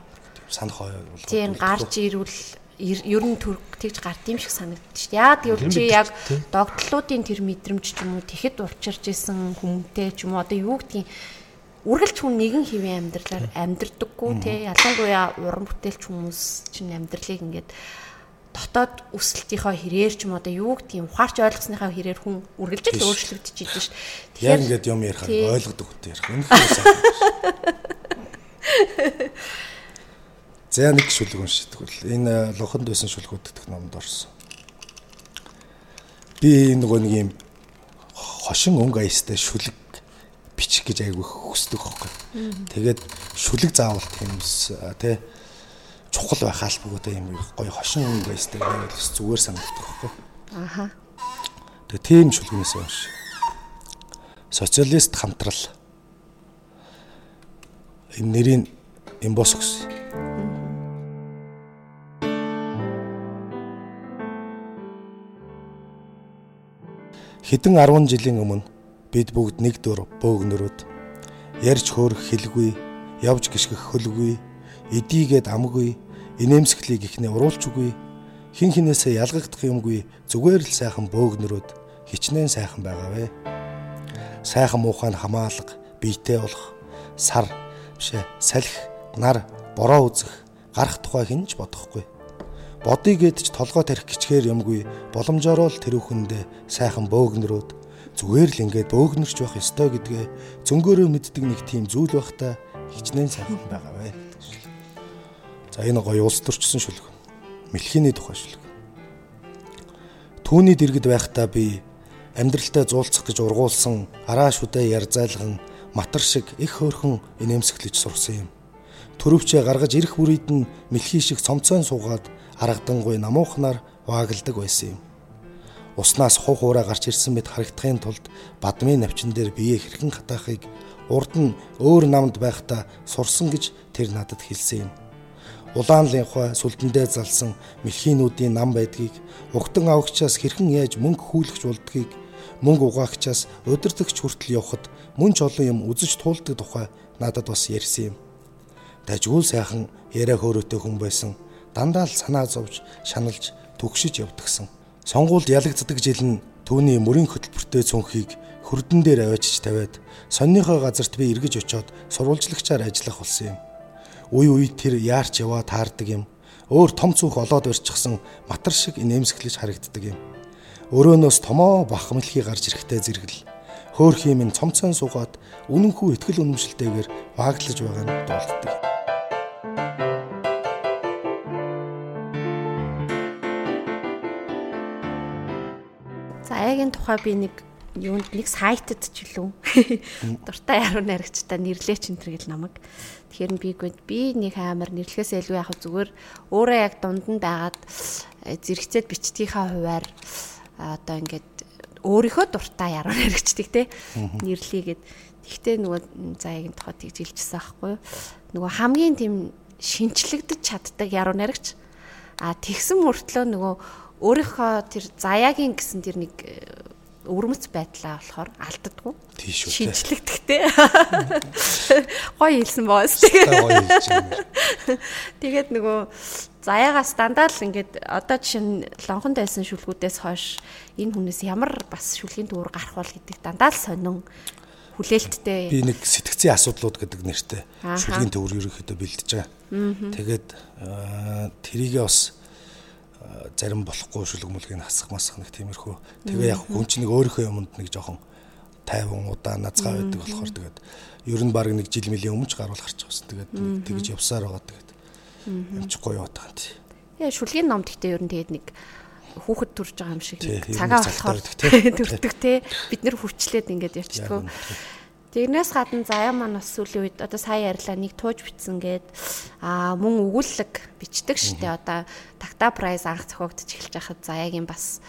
Санах бол тийм гарч ирвэл ер нь тэгж гард юм шиг санагдчих дээ. Яг гэвэл чи яг догтлуудын тэр мэдрэмж ч юм уу тэгэхэд урчирж исэн хүмүүнтэй ч юм уу одоо юу гэдгийг үргэлж хүн нэгэн хэвийн амьдралаар амьдрдаггүй те. Ялангуяа уран бүтээлч хүмүүс чинь амьдралыг ингээд дотоод өсөлтийнхөө хэрээр ч юм одоо юу гэдгийг ухаарч ойлгосныхаа хэрээр хүн үргэлж л өөрчлөгдөж идэв шүү. Тэгэхээр яг ингээд юм ярих ойлгодог хүнтэй ярих. Энэ <laughs> За нэг шүлэг уншдаг бол энэ лохонд байсан шүлгүүд гэх номд орсон. Би нөгөө нэг юм хошин өнгө аястай шүлэг бичих гэж айгүй хүсдэг байхгүй. Тэгээд шүлэг заавал тиймс тий чухал байх албагүй юм гоё хошин өнгө аястай байвал зүгээр санагддаг байхгүй. Аха. Тэгээд тийм шүлгнээс унш. Социалист хамтрал энэ нэрийн имбос гэсэн Хэдэн 10 жилийн өмнө бид бүгд нэг дөр бөөгнөрөөд ярьж хөөрөх хэлгүй, явж гიშгэх хөлгүй, эдийгээд амгүй, инээмсэглийг ихнээ уруулч үгүй, хин хинээсээ ялгагдах юмгүй зүгээр л сайхан бөөгнөрөөд хичнээн сайхан байгаавэ. Сайхан муухай хамаалга, биетэй болох, сар, бишээ, салхи, нар, бороо үзэх, гарах тухай хинж бодохгүй Бодъё гэд ч толгой тарих гिचгээр юмгүй боломжоор л тэр хүндээ сайхан бөөгнөрөөд зүгээр л ингээд бөөгнөрч байх ёстой гэдгээ зөнгөөрөө мэддэг нэг тийм зүйл байхдаа хичнээн сайхан байгаа вэ. За энэ гоё улс төрчсөн шүлэг. Мэлхиний тухай шүлэг. Түүний дэргэд байхдаа би амьдралтай зуулцах гэж ургуулсан араа шүдэ ярзайлган матар шиг их хөөрхөн инээмсэглэж сурсан юм. Төрөвчөө гаргаж ирэх бүрийд нь мэлхий шиг цомцоон суугаад харагдангуй намуухнаар ваагладаг байсан юм. Уснаас хух уураа гарч ирсэн мэт харагдахын тулд бадмын навчин дээр биеэ хэрхэн хатаахыг урд нь өөр намд байхдаа сурсан гэж тэр надад хэлсэн юм. Улаан линхва сүлдэндээ залсан мэлхийнүүдийн нам байдгийг угтан авагчаас хэрхэн яаж мөнгө хүлэгч болдгийг мөнгө угаагчаас удирдахч хүртэл явхад мөн ч олон юм үзэж туулдаг тухай надад бас ярьсан юм. Дажгүй сайхан яриа хөөрөөтэй хүн байсан дандаа л санаа зовж, шаналж, төгшөж явдгсан. Сонгуульд ялагддаг жил нь түүний мөрийн хөтөлбөртэй цүнхийг хөрдөн дээр аваачиж тавиад сонныхоо газарт би эргэж очиод сурвалжлагчаар ажиллах болсон юм. Үе үе тэр яарч яваа таардаг юм. Өөр том цүнх олоод барьчихсан матар шиг инээмсэглэж харагддаг юм. Өрөөнөөс томоо бахмлхий гарч ирэхтэй зэрэгэл хөөх юм цомцон суугаад үнэнхүү ихтгэл үнэмшилтэйгээр вааглаж байгаа нь дуулддаг. Аягийн тухай би нэг юунд нэг сайтад ч үлээ. Дуртай яруу найрагчтай нэрлээч энэ гэл намайг. Тэгэхээр би би нэг амар нэрлэхээс илүү яг зүгээр өөрөө яг дунд нь байгаад э, зэрэгцээд бичдгийнхаа хуваар одоо ингээд өөрийнхөө дуртай яруу найрагчдаг те нэрлэгээд Гэхдээ нөгөө заяагийн тухай тэгж хэлчихсэн аахгүй юу. Нөгөө хамгийн тийм шинчлэгдэж чаддаг яруу найрагч. А тэгсэн мөртлөө нөгөө өөрийнхөө тэр заяагийн гэсэн тэр нэг э, өвөрмөц байдлаа болохоор алддаггүй. Тийш үү. Шинжлэхдэгтэй. <laughs> Гоё хэлсэн боос тэгээ. Тэгээд нөгөө заяагаас дандаа л ингээд одоо жишээ нь лонхонд байсан шүлгүүдээс хойш энэ хүнээс ямар бас шүлгийн дүүр гарах бол гэдэг дандаа л сонин хүлээлттэй. Би нэг сэтгцийн асуудлууд гэдэг нэртэй шүлгийн төвөр ерөнхийдөө бэлдэж байгаа. Тэгээд тэрийгээ бас зарим болохгүй шүлэг мүлгийг хасах масах нэг тиймэрхүү. Тэгээ яг хүн чинь нэг өөрийнхөө юмд нэг жоохон тайван удаа назгаа байдаг болохоор тэгээд ер нь баг нэг жил мөлийн өмнө ч гаруул гарч байгаас тэгээд тэгж явсаар байгаа тэгээд амжихгүй юм тий. Яа шүлгийн номд гэхдээ ер нь тэгээд нэг хүүхэд төрж байгаа юм шиг цагаа болохоор <laughs> төрдөг те бид нэр хүчлээд ингээд ярьчихдаг. Тэрнээс гадна заяа маань бас сүүлийн үед одоо сая ярьлаа нэг тууж битсэн гээд аа мөн өгүүлэг бичдэг штэ одоо такта прайс анх зохиогдож эхэлж байхад заяагийн бас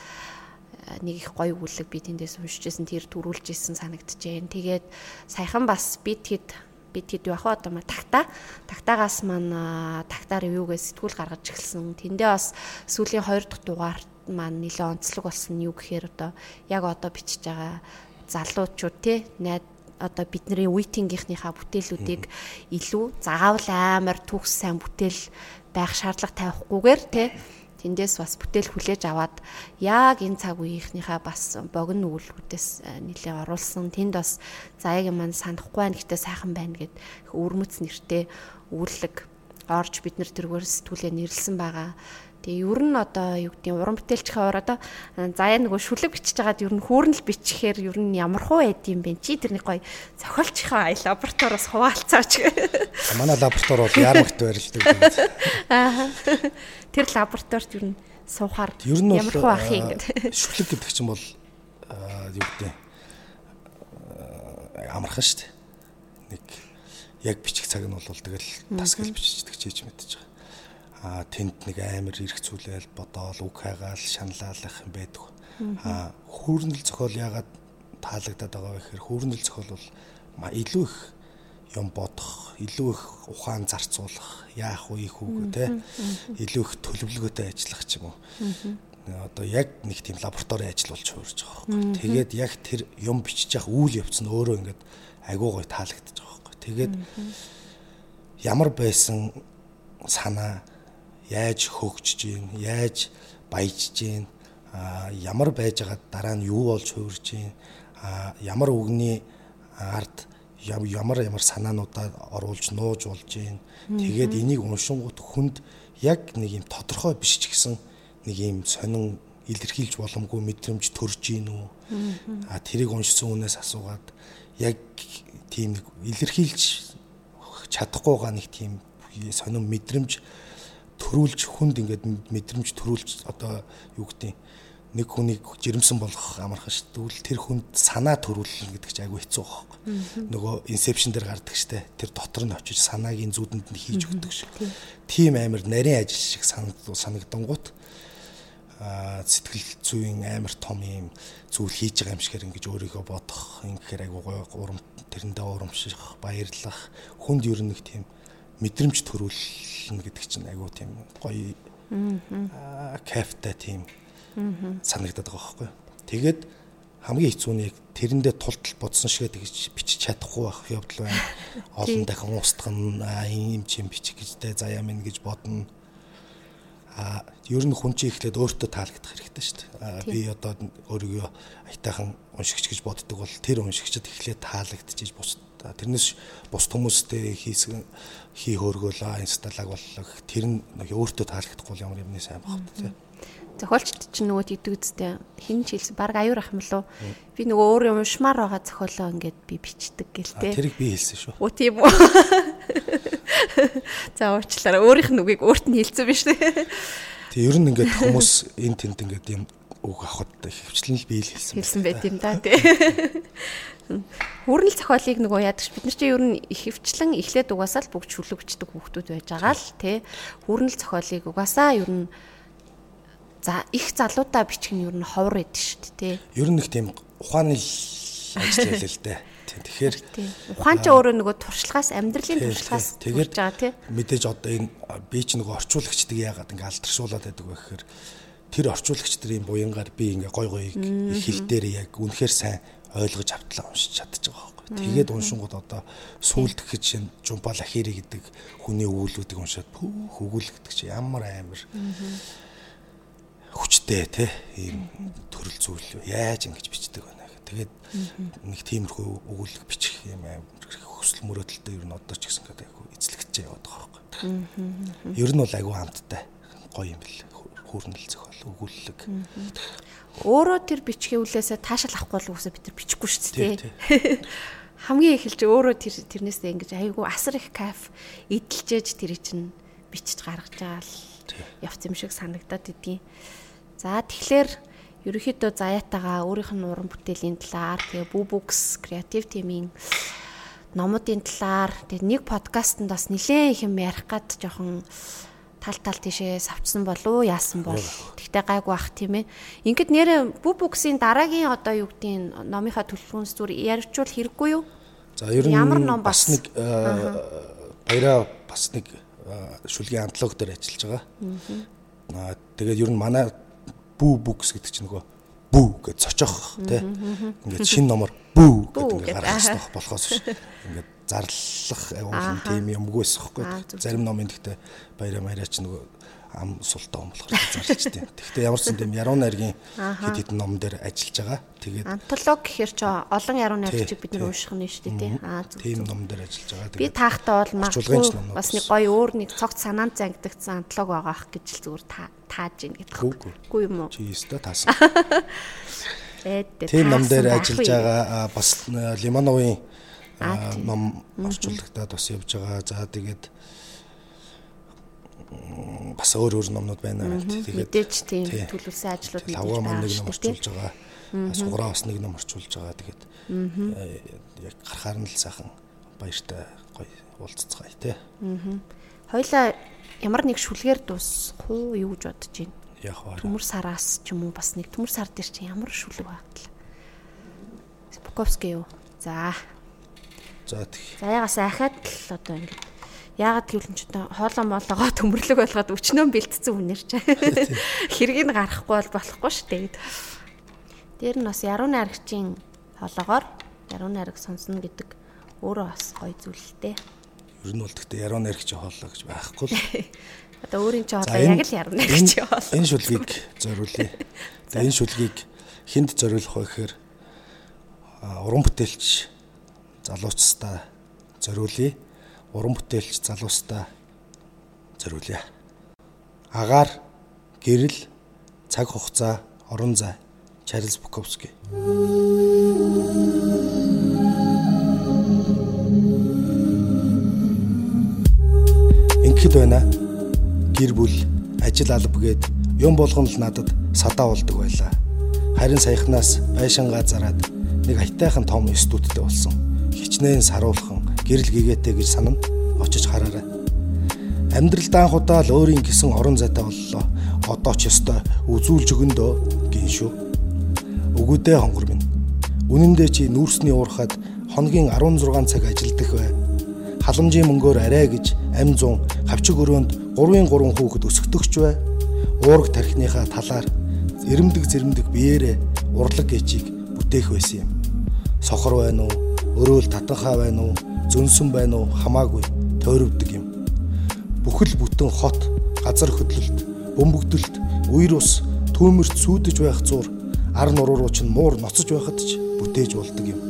нэг их гоё өгүүлэг би тэндээс уншижсэн тэр төрүүлжсэн санагдчихээн. Тэгээд саяхан бас бид хэд бид хэд яг одоо маа такта тактагаас маань такта ревюгээс сэтгүүл гаргаж эхэлсэн. Тэндээ бас сүүлийн 2 дахь дугаар маань нэлээд онцлог болсон нь юу гэхээр одоо яг одоо бичиж байгаа залуучууд те найд одоо бидний үеийнхийнхийнхаа бүтээлүүдийг илүү заавал амар төгс сайн бүтээл байх шаардлага тавихгүйгээр те тэндээс бас бүтээл хүлээж аваад яг энэ цаг үеийнхнийхаа бас богино өгүүлбэрүүдээс э, нэлээ оруулсан. Тэнд бас заяагийн маань санахгүй байна гэхдээ сайхан байна гэд өвөрмөц нэртэй өгүүлэг орж бид нар тэргээр сэтгүүлээ нэрлсэн байгаа. Тэгээ ер нь одоо юу гэдэг уран бүтээлчийн хувьд одоо заяа нөгөө шүлэг бичиж байгаад ер нь хүүрнэл бичихээр ер нь ямар хуу байд юм бэ? Чи тэрний гоё зохиолчийнхаа ай лабораториос хуваалцаач. Манай лаборатори бол яармагт <laughs> байрлдаг. Аа. Тэр лабораторид ер нь суухаар ямар хуу ах юм гэдэг. Шүлэг гэдэг чинь бол юу гэдэг амархан шүү дээ. Нэг яг бичих цаг нь бол тэгэл тасгал биччихдэг чийж мэдчихэж байгаа а тэнд нэг амар ирэх зүйлэл бодоол үг хайгаал шаналалах юм байдаг. А хүүрнэл зохиол ягаад таалагдаад байгаа вэ гэхээр хүүрнэл зохиол бол илүү их юм бодох, илүү их ухаан зарцуулах, яах вэ хүүгөө те илүү их төлөвлөгөөтэй ажиллах ч юм уу. Одоо яг нэг тийм лаборатори ажил болж хуурж байгаа байхгүй. Тэгээд яг тэр юм бичиж явах үйл явц нь өөрөө ингээд агуу гой таалагдчих байхгүй. Тэгээд ямар байсан санаа яаж хөгжиж гин, яаж баяжж гин, ямар байж байгаа дараа нь юу болж хувирж гин, ямар үгний ард ямар ямар санаануудаа оруулж нууж болж гин. Тэгээд энийг уншингууд хүнд яг нэг юм тодорхой биш ч гэсэн нэг юм сонин илэрхийлж боломгүй мэдрэмж төрж гин үү. А тэрийг уншсан хүнээс асуугаад яг тийм илэрхийлж чадахгүй байгаа нэг тийм сонин мэдрэмж төрүүлж хүнд ингээд мэдрэмж төрүүлж одоо юу гэдэг нэг хүнийг жирэмсэн болгох амархан шүү дээ. Тэр хүнд санаа төрүүлнэ гэдэг чинь айгүй хэцүү байхгүй. Нөгөө инсепшн дээр гардаг штэ. Тэр дотор нь очиж санаагийн зүудэнд нь хийж өгдөг шиг. Тим амир нарийн ажил шиг санагдангууд а сэтгэл зүйн амар том юм зүйл хийж байгаа юм шигээр ингэж өөрийгөө бодох ингэхээр айгүй гоё урам тэрэндээ урамших баярлах хүнд ер нь нэг тийм мэдрэмж төрүүлнэ гэдэг чинь айгүй тийм гоё аа кафта тийм санагдаад байгаа байхгүй. Тэгээд хамгийн хэцүү нь яг тэрэндээ тултал бодсон шигээ тэгж бичиж чадахгүй байх явдал байна. <laughs> Олон дахин устгах нь юм чим бичих гэжтэй заяа минь гэж бодно. А ер нь хүн чинь ихлээд өөртөө таалагдах хэрэгтэй шүү дээ. Би одоо өөрийгөө аятайхан уншигч гэж боддог бол тэр уншигчд ихлээд таалагдчихж бус тэрнээс бус хүмүүстэй хийсгэн хий хөөргөөлөө инсталаг боллоо тэр нь өөртөө таалагдахгүй ямар юмны сайн багт тий. Зохиолчд чинь нөгөө тэгдэг үстэй хин ч хэлсэн баг аюур ах юм лөө би нөгөө өөр юм уншмаар байгаа зохиолоо ингээд би бичдэг гэл те тэрийг би хэлсэн шүү. Оо тийм үү. <laughs> За уучлаарай. Өөрийнх нь үгийг өөрт нь хэлсэн биш үү Тэг ер нь ингээд хүмүүс энэ тэнд ингээд юм үг авахд хөвчлэн л би л хэлсэн хэлсэн байт юм да тий Хүрнэл зохиолыг нөгөө яадаг ш бид нар чинь ер нь ихэвчлэн эхлээд угаасаа л бүгд шүлэгчдэг хүүхдүүд байж байгаа л тий. Хүрнэл зохиолыг угаасаа ер нь за их залуудаа бичих нь ер нь ховор эд шүү дээ тий. Ер нь их тийм ухааны ажил хэлээ л дээ. Тэгэхээр ухаан ч өөрөө нөгөө туршлагаас амьдралын туршлагаас тэгээд байгаа тий. Мэдээж одоо энэ би ч нөгөө орчуулагчдаг яагаад ингээ алдаршуулаад байдаг вэ гэхээр тэр орчуулагч нарын буянгаар би ингээ гой гой их хэл дээр яг үнэхээр сайн ойлгож автлаа уншиж чадчих байгаа байхгүй. Тэгээд уншингууд одоо сүулт гэхэд чинь Жумпал Ахири гэдэг хүний өгүүлбэрүүдийг уншаад пүүх өгүүл гэдэг чинь ямар амар хүчтэй те ийм төрөл зүйл яаж ингэж бичдэг байна гэх. Тэгээд нэг тиймэрхүү өгүүлэг бичих юм амар хөсөл мөрөөдөлтөй ер нь одоо ч гэсэн гэдэг айгу эзлэгчээ яваад байгаа байхгүй. Ер нь бол айгу хамттай гоё юм бэл хүүрнэл зохиол өгүүлэг. Өөрөө тэр бичгийн үлээсээ таашаал авахгүй бол үгүйсээ бид нар бичихгүй шүү дээ. <laughs> Хамгийн эхэлж өөрөө тэр тэрнээсээ ингэж айгүй асар их кайф эдэлжээж тэр чинь бичиж гаргаж байгаа л явц юм шиг санагдаад идгийн. За тэгэхээр ерөнхийдөө заяатагаа өөрийнх нь уран бүтээлийн талаар тэгээ Bubooks креатив тимийн номуудын талаар тэгээ нэг подкастт бас нэлээд их юм ярих гад жоохон тал тал тийшээ савчсан болов яасан бол тэгтээ гайгүй ах тийм ээ. Ингээд нэрэ Bubooks-ийн дараагийн одоо юу гэдгийг номынхаа төлөвлөгөөс зүр ярьчвал хэрэггүй юу? За ер нь ямар ном бас нэг баяраа бас нэг шүлгийн антологи дээр ажиллаж байгаа. Аа тэгээд ер нь манай бүү бүкс гэдэг чинь нөгөө бүү гэж цочоох тий. Ингээд шин номор бүү гэдэг ингээд гаргах хэрэгтэй болохоос биш. <laughs> Ингээд зарлах агуулсан тийм юмгүй эсэхгүй. Зарим номын гэхдээ баяраа маяра ч нөгөө ам султаа ом болохоор зарчдээ. Тэгэхдээ ямар ч юм тийм яруу найргийн хэд хэдэн ном дээр ажиллаж байгаа. Тэгээд антолог гэхэр ч олон яруу найрчиг бид нар унших нь шүү дээ тий. Аа зүг. Тийм ном дээр ажиллаж байгаа. Би таахтаа бол магадгүй бас нэг гоё өөр нэг цогт санаанд зангидагдсан антолог байгаа ах гэж л зүгээр тааж ийн гэдэг. Үгүй юм уу? Чи өстө таасан. Тийм ном дээр ажиллаж байгаа бас Лимановын ном орчуулагтаад бас явж байгаа. За тэгээд бас өөр өөр номнууд байна гэдэг. Тэгээд мэдээж тийм төлөвлөсөн ажлууд мэдээж байна. Тавга нэг ном орчуулж байгаа. Суграа бас нэг ном орчуулж байгаа. Тэгээд э, яг гарахаар нь л сайхан баяртай гоё уулзцгаая тий. Хоёлаа ямар нэг шүлгээр дуусах уу юу гэж бодож байна? Яг баа. Төмөр сараас ч юм уу бас нэг төмөр сар дээр чи ямар шүлэг багтал. Буковский юу? За. За тэг. За ягаас ахаад л одоо ингэ Яагаад гэвэл ч одоо хоолоо моолоогоо <laughs> төмөрлөг болгоод өчнөө бэлтцсэн хүнэр ч хэргийг нь гарахгүй бол болохгүй шүү дээ. Дээр нь бас яруу найрагчийн хоолоогоор яруу найраг сонсно гэдэг өөрөө бас гоё зүйл л дээ. Ер нь бол гэхдээ яруу найрагчийн хоолоо гэж байхгүй л. <laughs> Одоо өөрийн ч хоолоо яг л яруу найрагчийн хоолоо. Энэ шүлгийг зориулъя. <laughs> За энэ шүлгийг хүнд зориулах вэ гэхээр уран бүтээлч залуучстаа зориулъя уран бүтээлч залуустаа зориулъя. Агаар гэрэл цаг хугацаа орон зай Чарльз Буковский. Ингээд байна. Гэр бүл, ажил алба гээд юм болгоно л надад садаа болдог байлаа. Харин саяхнаас байшингаа зараад нэг аятайхан том студидтэй болсон. Хичнээн саруулхан гэрэл гэгээтэй гэж санана очиж хараарай. Амьдралд анх удаа л өөрийн гисэн орон зайтай боллоо. Одоо ч ёстой үзүүлж өгөндөө гин шүү. Өгөөдөө хонгор минь. Үнэн дээр чи нүүрсний уурхад хоногийн 16 цаг ажилдах бай. Халамжийн мөнгөөр арай гэж ам 100 хавчиг өрөөнд 3-ын 3 хүүхэд өсгдөгч бай. Уураг тархиныхаа талаар эрэмдэг зэрэмдэг биеэрээ урлаг гэчийг бүтээх байсан юм. Сохор байна уу? Өрөөл татанхаа байна уу? зөнсөн байна уу хамаагүй тойрвдаг юм. Бүхэл бүтэн хот, газар хөдлөлт, бөмбөгдөлт, үер ус, түүмэрт сүйдэж байх зур, ар нуруу ч муур ноцож байхад ч бүтээж болдог юм.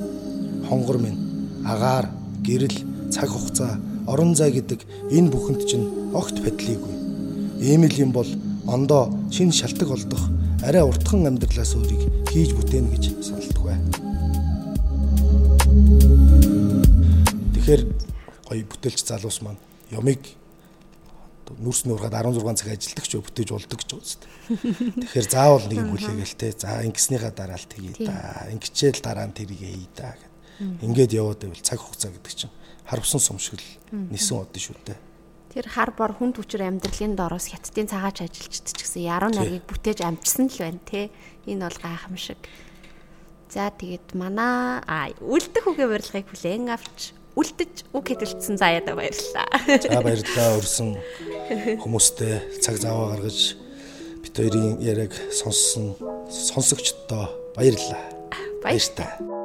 Хонгор минь, агаар, гэрэл, цаг хугацаа, орон зай гэдэг энэ бүхэнд чинь огт падлийгүй. Ийм л юм бол ондоо шин шалтак олдох арай уртхан амьдралаас өөрийг хийж бүтээн гэж саналдаг бай. Тэгэхээр гоё бүтээлч залуус маань ямыг нүрс нуургаад 16 цаг ажилладаг ч бүтээж болдог ч үст. Тэгэхээр заавал нэг юм хүлээгээл те. За ингэснийхаа дараа л тгий да. Ингэчээл дараа нь тэрийг хий да гэд. Ингээд яваад байвал цаг хугацаа гэдэг чинь харвсан сум шиг л нисэн од шүү дээ. Тэр хар бор хүнд хүчээр амьдралын доороос хятадын цагаач ажилчдаг ч гэсэн яруу найргийг бүтээж амжсан л байна те. Энэ бол гайхамшиг. За тэгээд манай үлдэх үгээ барилгыг хүлээн авч үлдэж үг хэдэлцсэн заяада баярлалаа. За баярлалаа өрсөн хүмүүстээ цаг зав гаргаж бит хоёрын яриаг сонссон сонсогчдоо баярлалаа. Баяртай.